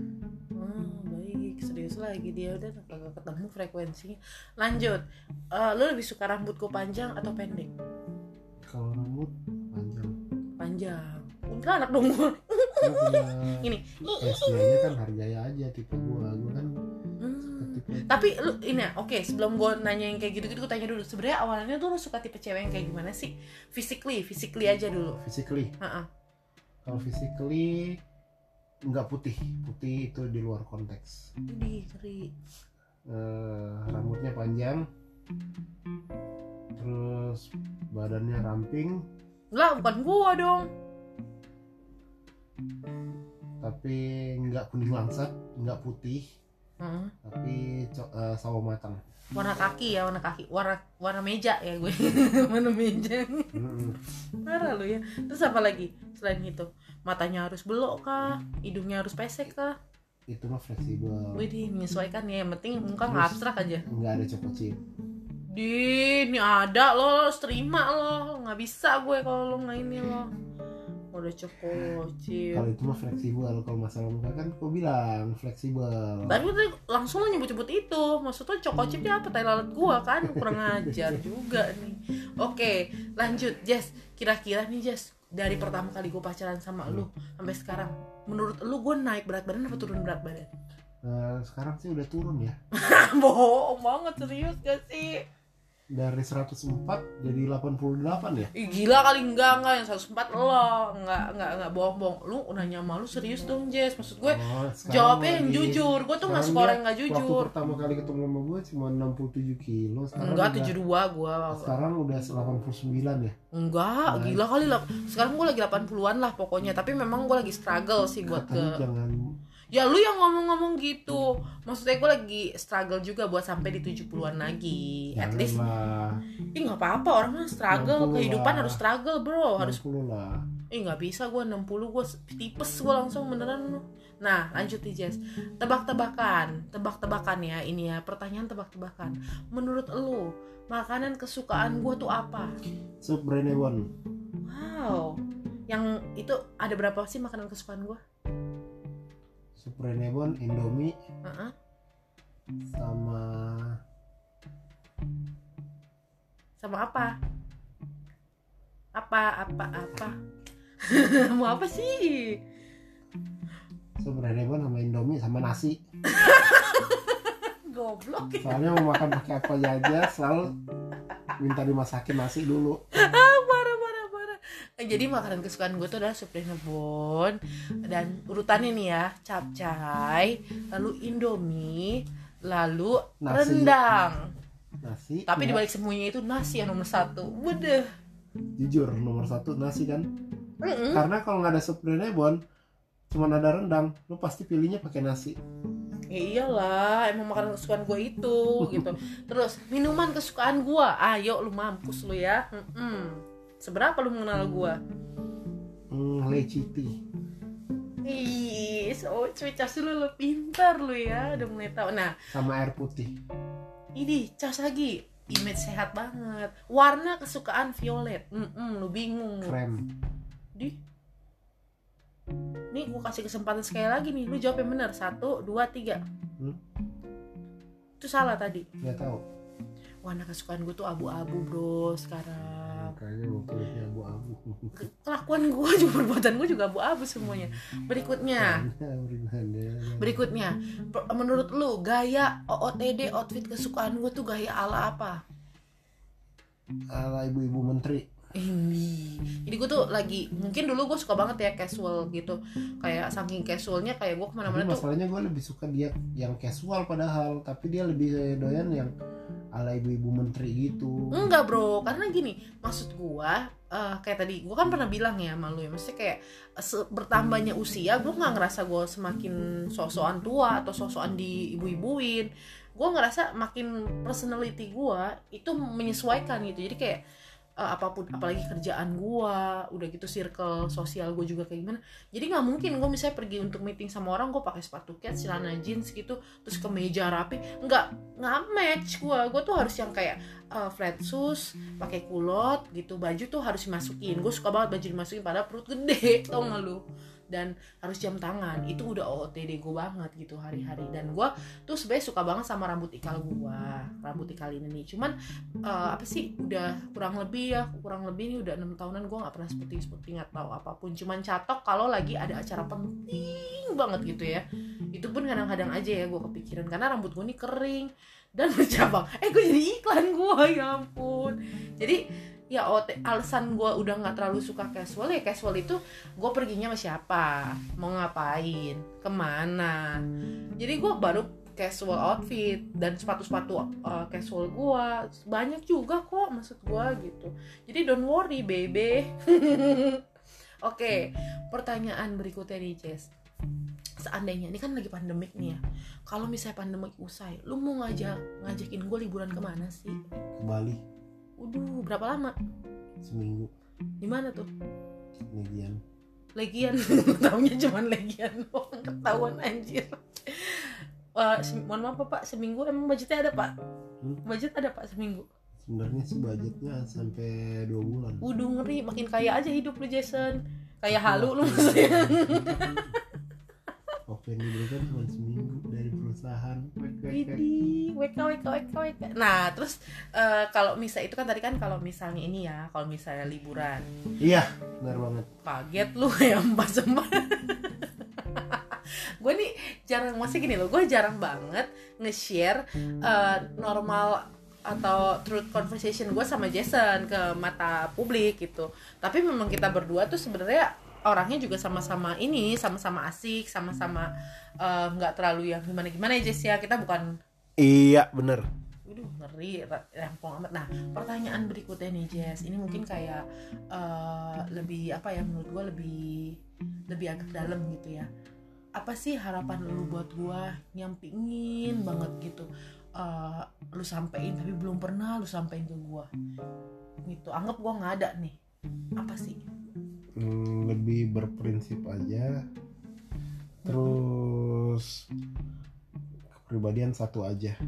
Hmm, baik. Serius lagi dia udah kagak ketemu frekuensinya. Lanjut. Eh, lu lebih suka rambut gua panjang atau pendek? Kalau rambut panjang. Panjang. Udah anak dong gua. Punya Ini. SG-nya kan harganya aja tipe gua. Gua kan Hmm. tipe tapi lu ini ya oke sebelum gue nanya yang kayak gitu gitu gue tanya dulu. Sebenarnya awalnya tuh lu suka tipe cewek yang kayak gimana sih? Physically physically aja dulu. Physically? Heeh. Kalau physically nggak putih. Putih itu di luar konteks. Widih, ngeri Eh, rambutnya panjang. Terus badannya ramping. Lah bukan gua dong. Tapi nggak kuning langsat nggak putih. Heeh. tapi co- eh, sawo matang warna kaki ya warna kaki. Warna warna meja ya gue. Warna meja. Parah lu ya. Terus apa lagi selain itu? Matanya harus belok kah? Hidungnya harus pesek kah? Itu mah fleksibel. Widih, menyesuaikan ya. Yang penting muka nggak abstrak aja. nggak ada choco chip di ini ada lo, lo terima lo nggak bisa gue kalau lo nggak ini lo udah cukup cil kalau itu mah fleksibel kalau masalah muka kan kau bilang fleksibel Tadi tadi langsung lo nyebut-nyebut itu Maksudnya coko chipnya apa? Tai lalat gua kan Kurang ajar juga nih Oke lanjut Jess Kira-kira nih Jess Dari pertama kali gue pacaran sama lu Sampai sekarang Menurut lu gue naik berat badan apa turun berat badan? Eh, sekarang sih udah turun ya Bohong banget serius gak sih? Dari 104 jadi 88 ya? Ih, gila kali enggak enggak. Yang 104 lo enggak enggak enggak bohong-bohong. Lu nanya sama lu serius dong Jess. Maksud gue Oh, jawabnya yang jujur. Gue tuh suka orang dia yang nggak waktu jujur. pertama kali ketemu sama gue cuma 67 kilo. Sekarang enggak udah, 72 gue sekarang udah 89 ya? Enggak Nah. gila kali. Lah sekarang gue lagi 80-an lah pokoknya. Tapi memang gue lagi struggle sih buat ke jangan ya lu yang ngomong-ngomong gitu. Maksudnya gue lagi struggle juga buat sampai di 70-an lagi. At least ih nggak apa-apa orang mah struggle. 60 kehidupan lah. harus struggle bro. Harus 60 lah. Ih nggak bisa gue 60 gue tipes gue langsung beneran. Nah lanjut nih Jess. Tebak-tebakan. Tebak-tebakan ya ini ya. Pertanyaan tebak-tebakan. Menurut lu Makanan kesukaan gue tuh apa? sup Brenewon Wow. Yang itu ada berapa sih makanan kesukaan gue? Sup Brenewon Indomie Heeh. sama Sama apa? Apa, apa, apa? Mau apa sih? sup Brenewon sama Indomie sama nasi Goblok soalnya mau makan pakai apa aja selalu minta dimasakin nasi dulu parah parah parah Eh, jadi makanan kesukaan gue tuh adalah Supreme Bon dan urutannya nih ya capcay lalu Indomie lalu Nasi. rendang. Nasi tapi ya, dibalik semuanya itu nasi yang nomor satu. Waduh. Jujur nomor satu nasi kan? Mm-mm. karena kalau nggak ada sup Brenewon cuman ada rendang lu pasti pilihnya pakai nasi. Ya iyalah emang makanan kesukaan gue itu gitu. Terus minuman kesukaan gue ayo lu mampus lu ya. Mm-mm. Seberapa lu mengenal gue hmm, tea Ih, so cuy lu, lu pintar lu ya, udah mulai tahu. Nah, sama air putih. ini cas lagi image sehat banget. Warna kesukaan violet. Mm-mm, lu bingung. Krem. Di? Nih gue kasih kesempatan sekali lagi nih lu jawab yang benar. Satu dua tiga. Hmm? itu salah tadi. Nggak tahu. Warna kesukaan gue tuh abu-abu bro sekarang kayaknya abu-abu kelakuan gue juga perbuatan gue juga abu-abu semuanya. Berikutnya. Berikutnya. berikutnya menurut lu gaya OOTD outfit kesukaan gue tuh gaya ala apa? Ala ibu-ibu menteri. Ini jadi gue tuh lagi mungkin dulu gue suka banget ya casual gitu. Kayak saking casualnya kayak gue ke mana-mana tuh masalahnya gue lebih suka dia yang casual padahal tapi dia lebih doyan yang ala ibu-ibu menteri gitu. Enggak bro. Karena gini maksud gue eh, kayak tadi gue kan pernah bilang ya sama lu ya maksudnya kayak se- bertambahnya usia gue nggak ngerasa gue semakin sosokan tua atau sosokan di ibu-ibuin gue ngerasa makin personality gue itu menyesuaikan gitu. Jadi kayak eh, apa pun apalagi kerjaan gue udah gitu circle sosial gue juga kayak gimana. Jadi nggak mungkin gue misalnya pergi untuk meeting sama orang gue pakai sepatu cat celana jeans gitu terus kemeja rapi nggak nggak match gue gue tuh harus yang kayak eh, flat shoes pakai kulot gitu baju tuh harus dimasukin. Gue suka banget baju dimasukin pada perut gede tau gak lu dan harus jam tangan. Itu udah OOTD gue banget gitu hari-hari. Dan gue tuh sebenarnya suka banget sama rambut ikal gue rambut ikal ini nih. Cuman eh, apa sih udah kurang lebih ya kurang lebih nih udah enam tahunan gue nggak pernah seperti seperti nggak tahu apa pun. Cuman catok kalau lagi ada acara penting banget gitu ya. Itu pun kadang-kadang aja ya gue kepikiran. Karena rambut gue nih kering dan bercabang. Eh gue jadi iklan gue ya ampun. Jadi ya OT, alasan gue udah nggak terlalu suka casual ya casual itu gue perginya sama siapa? Mau ngapain? Ke mana? Jadi gue baru casual outfit dan sepatu-sepatu uh, casual gue banyak juga kok maksud gue gitu. Jadi don't worry baby. Oke pertanyaan berikutnya nih Jess. Seandainya ini kan lagi pandemik nih ya. Kalau misalnya pandemik usai lu mau ngajak ngajakin gue liburan ke mana sih? Bali Waduh, berapa lama? seminggu Di mana tuh? legian Legian. Taunya cuma legian doang ketahuan anjir. Wah, se- mohon maaf Pak, seminggu emang budgetnya ada Pak? Hmm? Budget ada Pak seminggu. sebenarnya sih budgetnya sampai dua bulan Waduh ngeri, makin kaya aja hidup lu Jason. Kayak halu lu maksudnya. Waktu yang diberikan cuma seminggu dari perusahaan. Widih, WK WK WK WK. Nah, terus eh, kalau misal itu kan tadi kan kalau misalnya ini ya, kalau misalnya liburan, iya benar banget. Kaget lu ya mbak sempat gue nih jarang masih gini loh gue jarang banget nge-share eh, normal atau truth conversation gue sama Jason ke mata publik gitu. Tapi memang kita berdua tuh sebenarnya orangnya juga sama-sama ini sama-sama asik sama-sama eh, nggak terlalu yang gimana gimana ya Jess ya kita bukan iya bener Waduh ngeri rampung amat. Nah pertanyaan berikutnya nih Jess, ini mungkin kayak eh, lebih apa ya menurut gue lebih lebih agak dalam gitu ya. Apa sih harapan lu buat gue yang pingin banget gitu eh, lu sampein tapi belum pernah lu sampein ke gue gitu. Anggap gue nggak ada nih. Apa sih? Hmm, lebih berprinsip aja. Terus kepribadian satu aja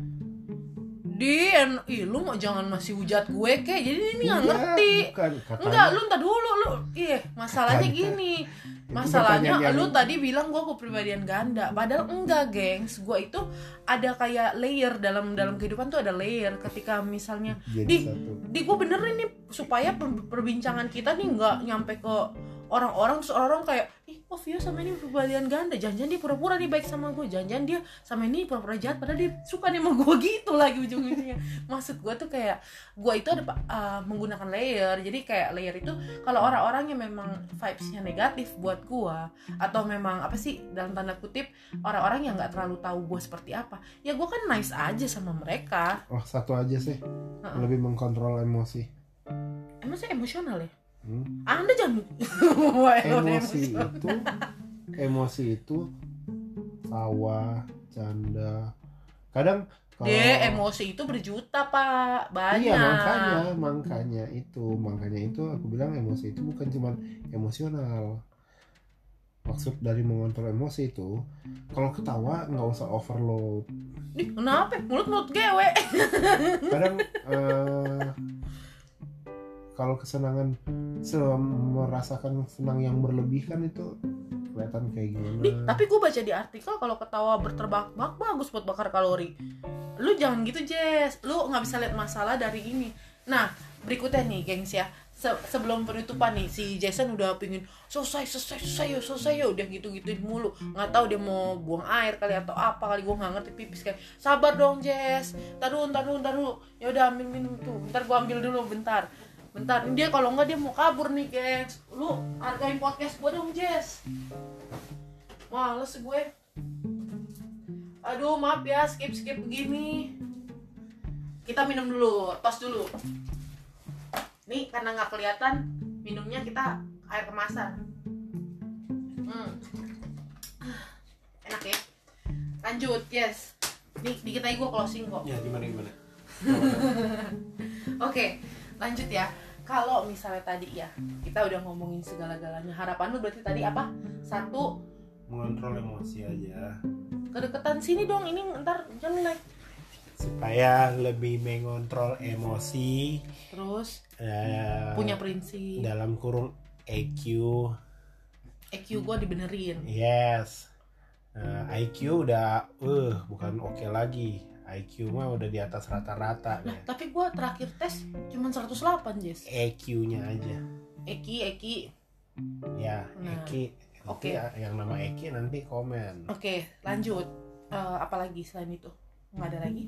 Din, ih lu mau jangan masih hujat gue kayak jadi ini nggak Iya, ngerti. bukan katanya Enggak, lu ntar dulu lu. Iya, masalahnya Katanya. gini. Masalahnya pertanyaan lu yang- tadi bilang gue kepribadian ganda, padahal enggak, gengs. Gue itu ada kayak layer dalam dalam kehidupan tuh ada layer. Ketika misalnya jadi di satu di gue benerin nih supaya per- perbincangan kita nih nggak nyampe ke orang-orang terus orang kayak ih kok Vio sama ini kepribadian ganda? Jangan dia pura-pura nih baik sama gue jangan dia sama ini pura-pura jahat padahal dia suka nih sama gue gitu lagi ujung-ujungnya. Maksud gue tuh kayak gue itu ada uh, menggunakan layer. Jadi kayak layer itu kalau orang-orang yang memang vibesnya negatif buat gue atau memang apa sih dalam tanda kutip orang-orang yang nggak terlalu tahu gue seperti apa ya gue kan nice aja sama mereka. Oh satu aja sih. Heeh. lebih mengkontrol emosi. Emang saya emosional ya Hmm? anda jangan emosi itu emosi itu tawa canda kadang kalau Deh, emosi itu berjuta pak banyak iya makanya makanya itu makanya itu aku bilang emosi itu bukan cuma emosional maksud dari mengontrol emosi itu kalau ketawa nggak usah overload Ih, kenapa? Mulut-mulut gewe. kadang eh, kalau kesenangan se- merasakan senang yang berlebih kan itu kelihatan kayak gimana Nih, tapi gue baca di artikel kalau ketawa berterbak-bak bagus buat bakar kalori. Lu jangan gitu, Jess. Lu nggak bisa lihat masalah dari ini. Nah, berikutnya nih, gengs ya. Se- sebelum penutupan nih, si Jason udah pingin selesai, selesai, selesai, yuk, selesai, yuk. Udah gitu-gituin mulu. Nggak tahu dia mau buang air kali atau apa kali. Gue nggak ngerti pipis kayak. Sabar dong, Jess. Dulu, ntar dulu. Ya udah ambil minum tuh. Ntar gue ambil dulu, bentar. Bentar, dia kalau nggak dia mau kabur nih, gengs. Lu hargain podcast gue dong, Jess. Males gue. Aduh, maaf ya, skip-skip begini. Kita minum dulu, tos dulu. Nih, karena nggak kelihatan, minumnya kita air kemasan. Hmm. Enak ya? Lanjut, yes. Nih, dikit lagi gue closing kok. ya gimana gimana Oke, lanjut ya. Kalau misalnya tadi ya, kita udah ngomongin segala-galanya. Harapan lu berarti tadi apa? Satu, mengontrol emosi aja kedeketan sini dong, ini ntar jelek. supaya lebih mengontrol emosi Terus eh, punya prinsip. dalam kurung EQ EQ gue dibenerin. yes Eh, IQ udah uh bukan oke lagi IQ mah udah di atas rata-rata Nah, ya. tapi gue terakhir tes cuma 108, Jess. EQ-nya aja Eki, Eki. ya Nah, Eki oke. Nanti yang nama Eki nanti komen Oke, lanjut. Eh, apa lagi selain itu? Nggak ada lagi?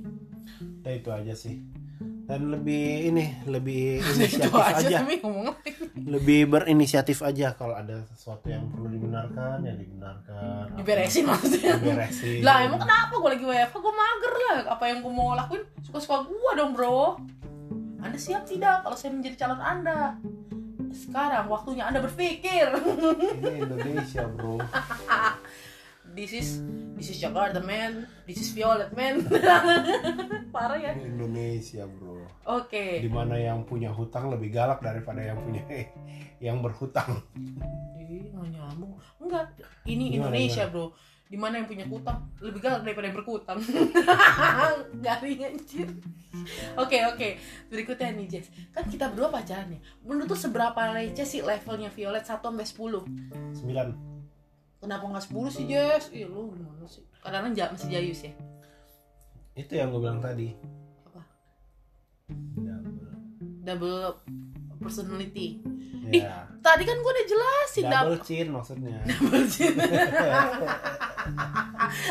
Udah itu aja sih dan lebih ini lebih inisiatif aja, aja. lebih berinisiatif aja kalau ada sesuatu yang perlu dibenarkan ya dibenarkan. Diberesin maksudnya. diberesin. Lah emang kenapa gue lagi WFH gue mager lah. Apa yang gue mau lakuin? Suka-suka gue dong bro. Anda siap tidak kalau saya menjadi calon Anda? Sekarang waktunya Anda berpikir. Ini Indonesia bro This is This is Jakarta man. This is Violet man. Parah ya. Ini Indonesia bro. Oke. Di mana yang punya hutang lebih galak daripada yang punya yang berhutang. Ih, nggak nyambung. Enggak. Ini Gimana, Indonesia bro. Di mana yang punya utang Lebih galak daripada yang berkutang Garing anjir. Oke oke. Berikutnya nih Jess. Kan kita berdua pacaran ya. Menurut tuh seberapa receh sih levelnya Violet 1 sampai 10 sembilan Kenapa nggak 10 sih Jess? Ih lu gimana sih? Kadang-kadang ja- masih jayus ya itu yang gue bilang tadi Apa? double Double personality ya Tadi kan gue udah jelasin double double, chin maksudnya double chin.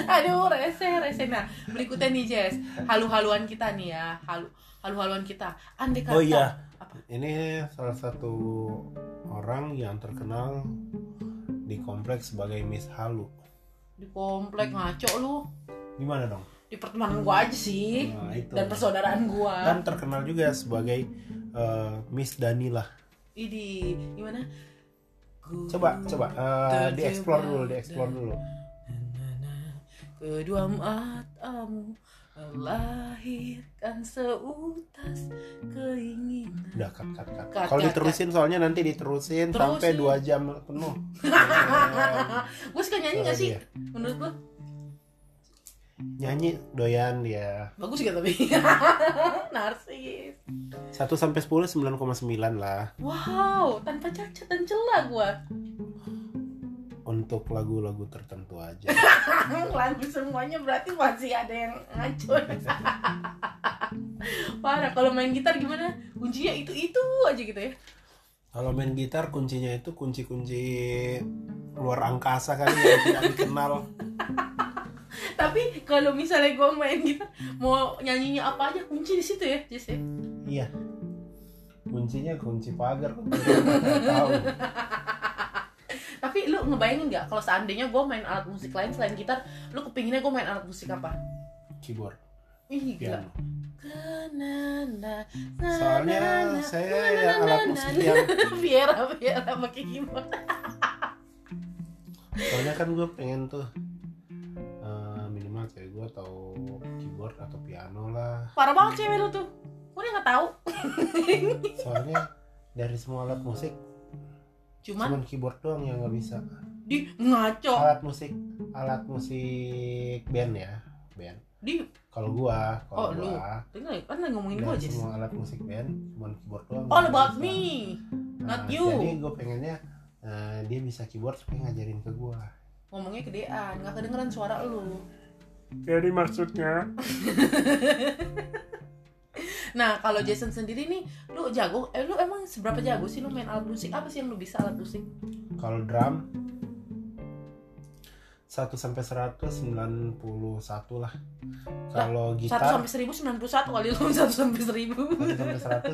Aduh, rese, rese. Nah, berikutnya nih, Jess. Halu-haluan kita nih ya. Halu halu-haluan kita. Andai kata oh iya apa? ini salah satu orang yang terkenal di kompleks sebagai Miss Halu Di komplek ngaco lu. gimana dong Di pertemanan gua aja sih. nah, itu Dan persaudaraan gua. kan terkenal juga sebagai eh, Miss Danila Idi, gimana? Ku coba coba eh, terjebak dieksplor dulu dieksplor dan- dulu Kedua matamu melahirkan seutas keinginan. udah cut cut cut Cut, kalau cut, diterusin soalnya nanti diterusin Terusin. sampai dua jam penuh Gue suka nyanyi gak sih? Dia. Menurut lo? nyanyi doyan dia Bagus gak tapi? Narsis 1 sampai 10 9,9 lah Wow, tanpa cacat dan celah gue untuk lagu-lagu tertentu aja. Lagu semuanya berarti masih ada yang ngaco Parah, kalau main gitar gimana? Kuncinya itu-itu aja gitu ya? Kalau main gitar kuncinya itu kunci-kunci luar angkasa kali yang tidak dikenal. Tapi kalau misalnya gue main gitar Mau nyanyinya apa aja, kunci di situ ya Jess ya? iya. Kuncinya kunci pagar kunci tahu lu ngebayangin gak kalau seandainya gue main alat musik lain selain gitar Lu kepinginnya gue main alat musik apa? keyboard. Ih gila. Soalnya saya nanana, ya alat musik yang Viera, Viera pakai keyboard soalnya kan gue pengen tuh eh, minimal cewek gue tahu keyboard atau piano lah. Parah banget cewek lu tuh. Gue udah gak tau soalnya dari semua alat musik Cuman cuman keyboard doang yang nggak bisa di ngaco. Alat musik alat musik band ya band. Di kalau gua Oh, kalau lu. gua dengar kan lagi ngomongin gua aja semua alat musik band cuma keyboard doang all about bisa. me. Nah, not you. jadi gue pengennya eh, dia bisa keyboard supaya ngajarin ke gua. Ngomongnya gedean nggak kedengeran suara lu. Jadi maksudnya nah kalau Jason sendiri nih lu jago eh lu emang seberapa jago sih lu main alat musik? Apa sih yang lu bisa alat musik? Kalau drum 1 sampai 191 lah. Kalau gitar sampai seribu sembilan puluh satu kali lu satu sampai seribu. 1 sampai 100 satu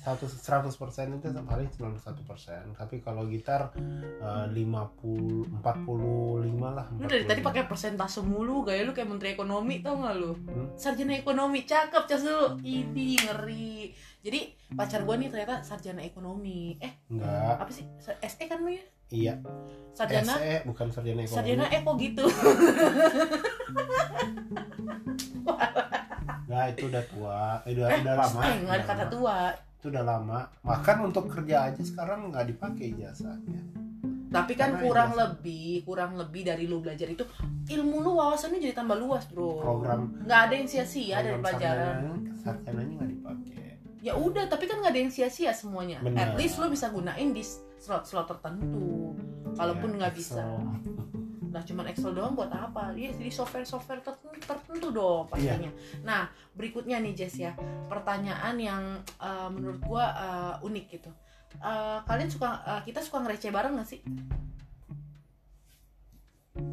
100 persen itu paling 91 persen. Tapi kalau gitar eh, 50 45 lah lu dari tadi 45. pakai persentase mulu gaya lu kayak menteri ekonomi tau gak lu? Hmm? sarjana ekonomi cakep cas lu. Ini ngeri. Jadi pacar gua nih ternyata sarjana ekonomi. Eh enggak. apa sih? SE kan lu ya? Iya. Sarjana? SE bukan sarjana ekonomi. Sarjana eko gitu. Enggak, itu udah tua. Eh, udah, udah lama. eh nggak ada kata tua itu udah lama makan untuk kerja aja sekarang nggak dipakai jasanya tapi kan Karena kurang ijazah. lebih kurang lebih dari lu belajar itu ilmu lu wawasannya jadi tambah luas bro program nggak ada yang sia-sia dari pelajaran sarjananya nggak dipakai ya udah tapi kan nggak ada yang sia-sia semuanya Benar. at least lu bisa gunain di slot-slot tertentu kalaupun Ya, nggak bisa Excel. Nah cuman Excel doang buat apa? Ya di software-software tertentu, tertentu dong Iya. pastinya. Nah berikutnya nih Jess ya. Pertanyaan yang eh, menurut gua eh, unik gitu. Eh, kalian suka eh, kita suka ngereceh bareng gak sih?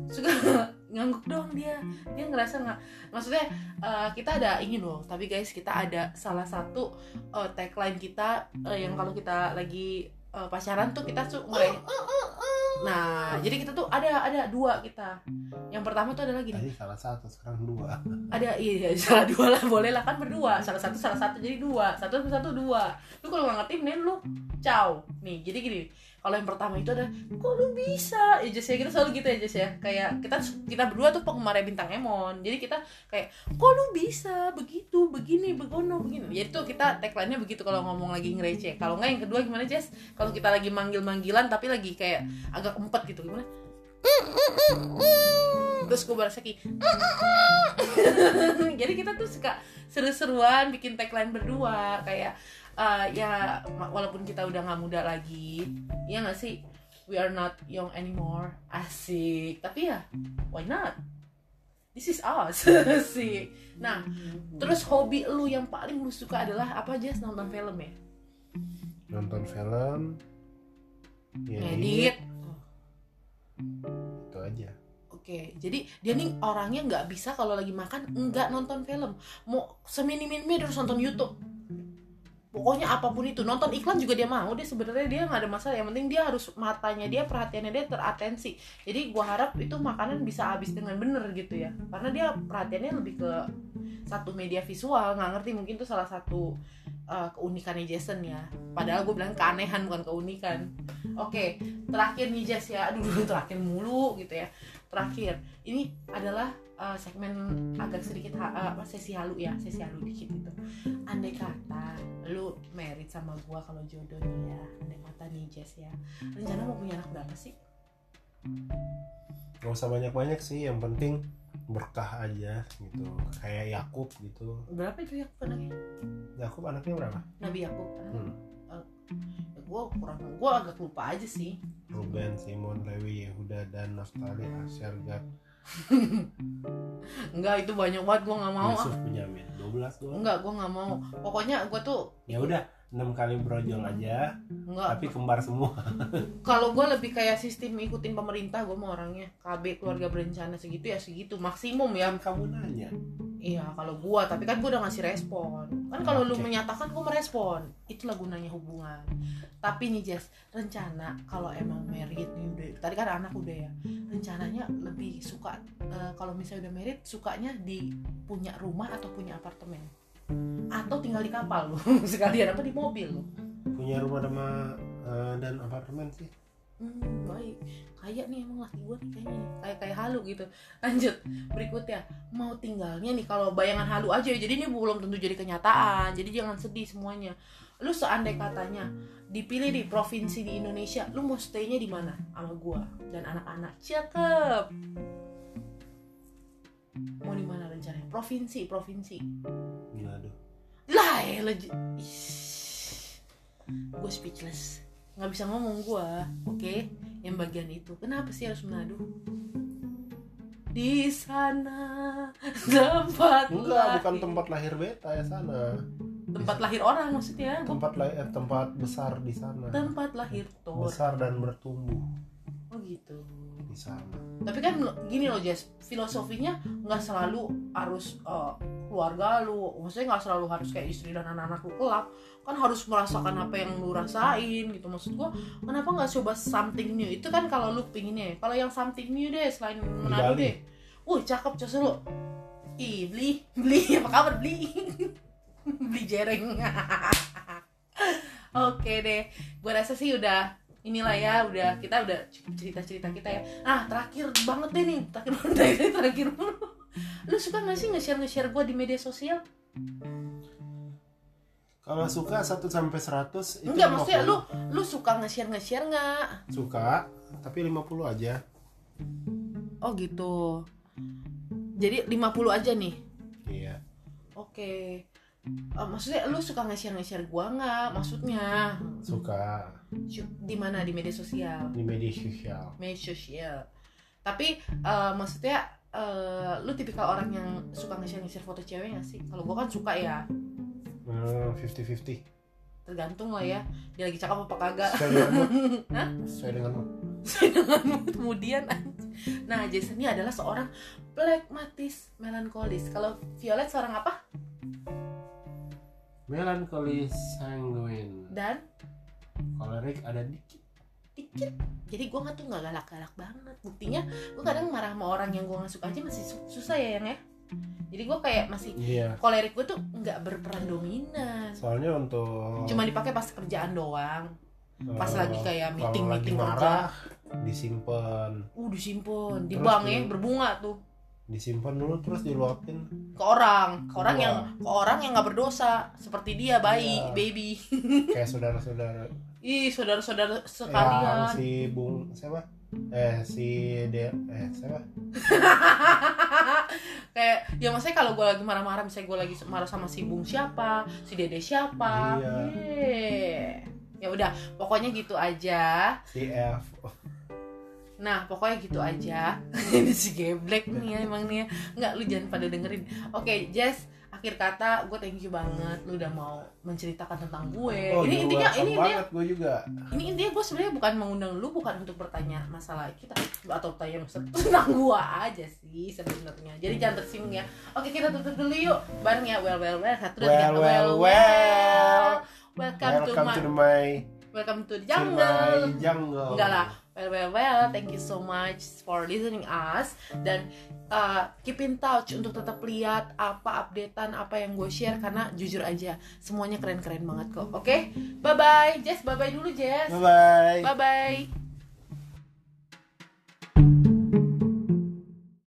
Suka ngangguk dong dia. Dia ngerasa nggak maksudnya eh, kita ada ini loh. Tapi guys kita ada salah satu eh, tagline kita eh, yang kalau kita lagi eh, pacaran tuh kita tuh ngere- nah jadi kita tuh ada ada dua kita. Yang pertama tuh adalah gini. Tadi salah satu sekarang dua. Ada iya salah dua lah boleh lah kan berdua. Salah satu salah satu jadi dua. Satu satu satu dua. Lu kalau nggak ngerti mending lu ciao. Nih jadi gini kalau yang pertama itu ada kok lu bisa? Ya Jess ya kita selalu gitu ya Jess ya. Kayak kita kita berdua tuh penggemar bintang Emon. Jadi kita kayak kok lu bisa? Begitu begini begono begini. Jadi tuh kita tagline-nya begitu kalau ngomong lagi ngereceh kalau nggak yang kedua gimana Jess? Kalau kita lagi manggil manggilan tapi lagi kayak agak empet gitu gimana? Terus gue balas lagi jadi kita tuh suka seru-seruan bikin tagline berdua. Kayak eh, ya walaupun kita udah nggak muda lagi ya nggak sih? We are not young anymore. Asik. Tapi ya why not? This is us. Sih nah terus hobi lu yang paling lu suka adalah apa aja nonton film ya? Nonton film ngedit. Itu aja. Oke, jadi dia nih orangnya nggak bisa kalau lagi makan nggak nonton film. Mau seminim-minimnya dia harus nonton YouTube. Pokoknya apa pun itu, nonton iklan juga dia mau. Dia sebenarnya dia nggak ada masalah. Yang penting dia harus matanya dia, perhatiannya dia teratensi. Jadi gua harap itu makanan bisa habis dengan bener gitu ya. Karena dia perhatiannya lebih ke satu media visual. Nggak ngerti mungkin itu salah satu uh, keunikannya Jason ya. Padahal gue bilang keanehan bukan keunikan. Oke, terakhir nih Jess ya. Aduh, terakhir mulu gitu ya terakhir ini adalah uh, segmen agak sedikit ha- uh, sesi halu ya sesi halu dikit itu andai kata lu merit sama gua kalau jodoh nih ya andai kata nih Jess ya. Rencana mau punya anak berapa sih? Gak usah banyak-banyak sih yang penting berkah aja gitu. Kayak Yakub gitu. Berapa itu ya anaknya? Yakub anaknya berapa? Nabi Yakub. Hmm. gue kurang gue agak lupa aja sih. Ruben Simon Lewi Yehuda dan Naftali Asyar Gad enggak itu banyak banget gue nggak mau ah. Yusuf Benyamin 12 doang enggak gue nggak mau. Pokoknya gue tuh ya udah enam kali brojol aja enggak. tapi kembar semua. Kalau gue lebih kayak sistem ikutin pemerintah gue mau orangnya. KB keluarga berencana segitu ya segitu maksimum ya. Yang kamu nanya iya kalau gue tapi kan gue udah ngasih respon. Kan kalau lu Oke. menyatakan gue merespon. Itulah gunanya hubungan. Tapi nih Jess rencana kalau emang married nih udah tadi kan anak udah ya. Rencananya lebih suka eh, kalau misalnya udah married sukanya di punya rumah atau punya apartemen? Atau tinggal di kapal lu? Sekalian apa di mobil lu? Punya rumah sama eh, dan apartemen sih hmm, baik. Kayak nih emang laki gue nih kayaknya kayak kayak halu gitu. Lanjut. Berikutnya. Mau tinggalnya nih kalau bayangan halu aja. Ya jadi ini belum tentu jadi kenyataan. Jadi jangan sedih semuanya. Lu seandai katanya dipilih di provinsi di Indonesia lu mau stay-nya di mana? Sama gua dan anak-anak. Cakep. Mau di mana rencananya? Provinsi provinsi. Manado lah ya gue speechless nggak bisa ngomong gue oke? Yang bagian itu. Kenapa sih harus Manado di sana tempat enggak lahir. bukan tempat lahir beta ya sana. Tempat lahir orang maksudnya. Tempat lahir eh, tempat besar di sana. Tempat lahir Thor. Besar dan bertumbuh oh gitu. Di sana. Tapi kan gini loh Jess filosofinya nggak selalu harus eh, keluarga lu maksudnya nggak selalu harus kayak istri dan anak-anak lu kelak. Kan harus merasakan apa yang lu rasain gitu. Maksud gua kenapa nggak coba something new? Itu kan kalau lu pinginnya ya. kalau yang something new deh selain Bali. deh. Wih cakep cos lu. Ih beli. Beli apa kabar? Beli. Beli jereng. Oke deh. Gue rasa sih udah inilah ya udah kita udah cukup cerita cerita kita ya. Ah terakhir banget deh nih terakhir banget deh, terakhir. Banget lu suka gak sih nge-share nge-share gue di media sosial? Kalau suka 1 sampai 100 itu enggak maksudnya 50. lu lu suka nge-share nge-share nggak? Suka tapi 50 aja. Oh gitu. Jadi 50 aja nih? Iya. Oke. Eh, maksudnya lu suka nge-share nge-share gua nggak? Maksudnya? Suka di mana? Di media sosial? Di media sosial. Media sosial. Tapi eh, maksudnya eh, lu tipikal orang yang suka nge-share nge-share foto cewek gak sih? Kalau gua kan suka ya. Hmm, 50-50 tergantung lah ya. Dia lagi cakep apa kagak. Sesuai dengan sesuai dengan mood. Sesuai dengan mood. kemudian nah Jason ini adalah seorang pragmatis melankolis. Kalau Violet seorang apa? Melancholy sanguine. Dan kolerik ada dikit. Dikit. Jadi gue nggak tuh nggak galak-galak banget. Buktinya gue kadang marah sama orang yang gue nggak suka aja masih su- susah ya yang ya. Jadi gue kayak masih iya. kolerik gue tuh nggak berperan dominan. Soalnya untuk cuma dipakai pas kerjaan doang. Pas eh, lagi kayak kalau meeting lagi meeting kerja. marah disimpan uh disimpan di bank ya berbunga tuh disimpan dulu terus diluapin. Ke orang ke orang Wah. yang ke orang yang nggak berdosa seperti dia bayi Iya. baby. Kayak saudara-saudara. Ih saudara-saudara yang sekalian. si bung siapa? Eh si de eh siapa? Kayak ya maksudnya kalau gue lagi marah-marah misalnya gue lagi marah sama si bung siapa si dede siapa Iya. Ya udah pokoknya gitu aja. Si F nah pokoknya gitu aja. Ini si geblek nih ya emang nih ya. Nggak lu jangan pada dengerin. Oke Jess akhir kata gue thank you banget. Lu udah mau menceritakan tentang gue. Oh ini intinya ini intinya banget gue juga. Ini intinya gue sebenarnya bukan mengundang lu bukan untuk bertanya masalah kita atau tanya tentang gue aja sih sebenarnya. Jadi jangan tersinggung ya. Oke kita tutup dulu yuk. Bareng ya. Well well well. Satu dua tiga. Well well well welcome, to welcome my to my welcome to the to jungle. My jungle. Enggak lah well well well thank you so much for listening us. Dan uh, keep in touch untuk tetap lihat apa updatean apa yang gue share karena jujur aja semuanya keren keren banget kok oke? Bye bye Jess bye bye dulu Jess. Bye bye bye bye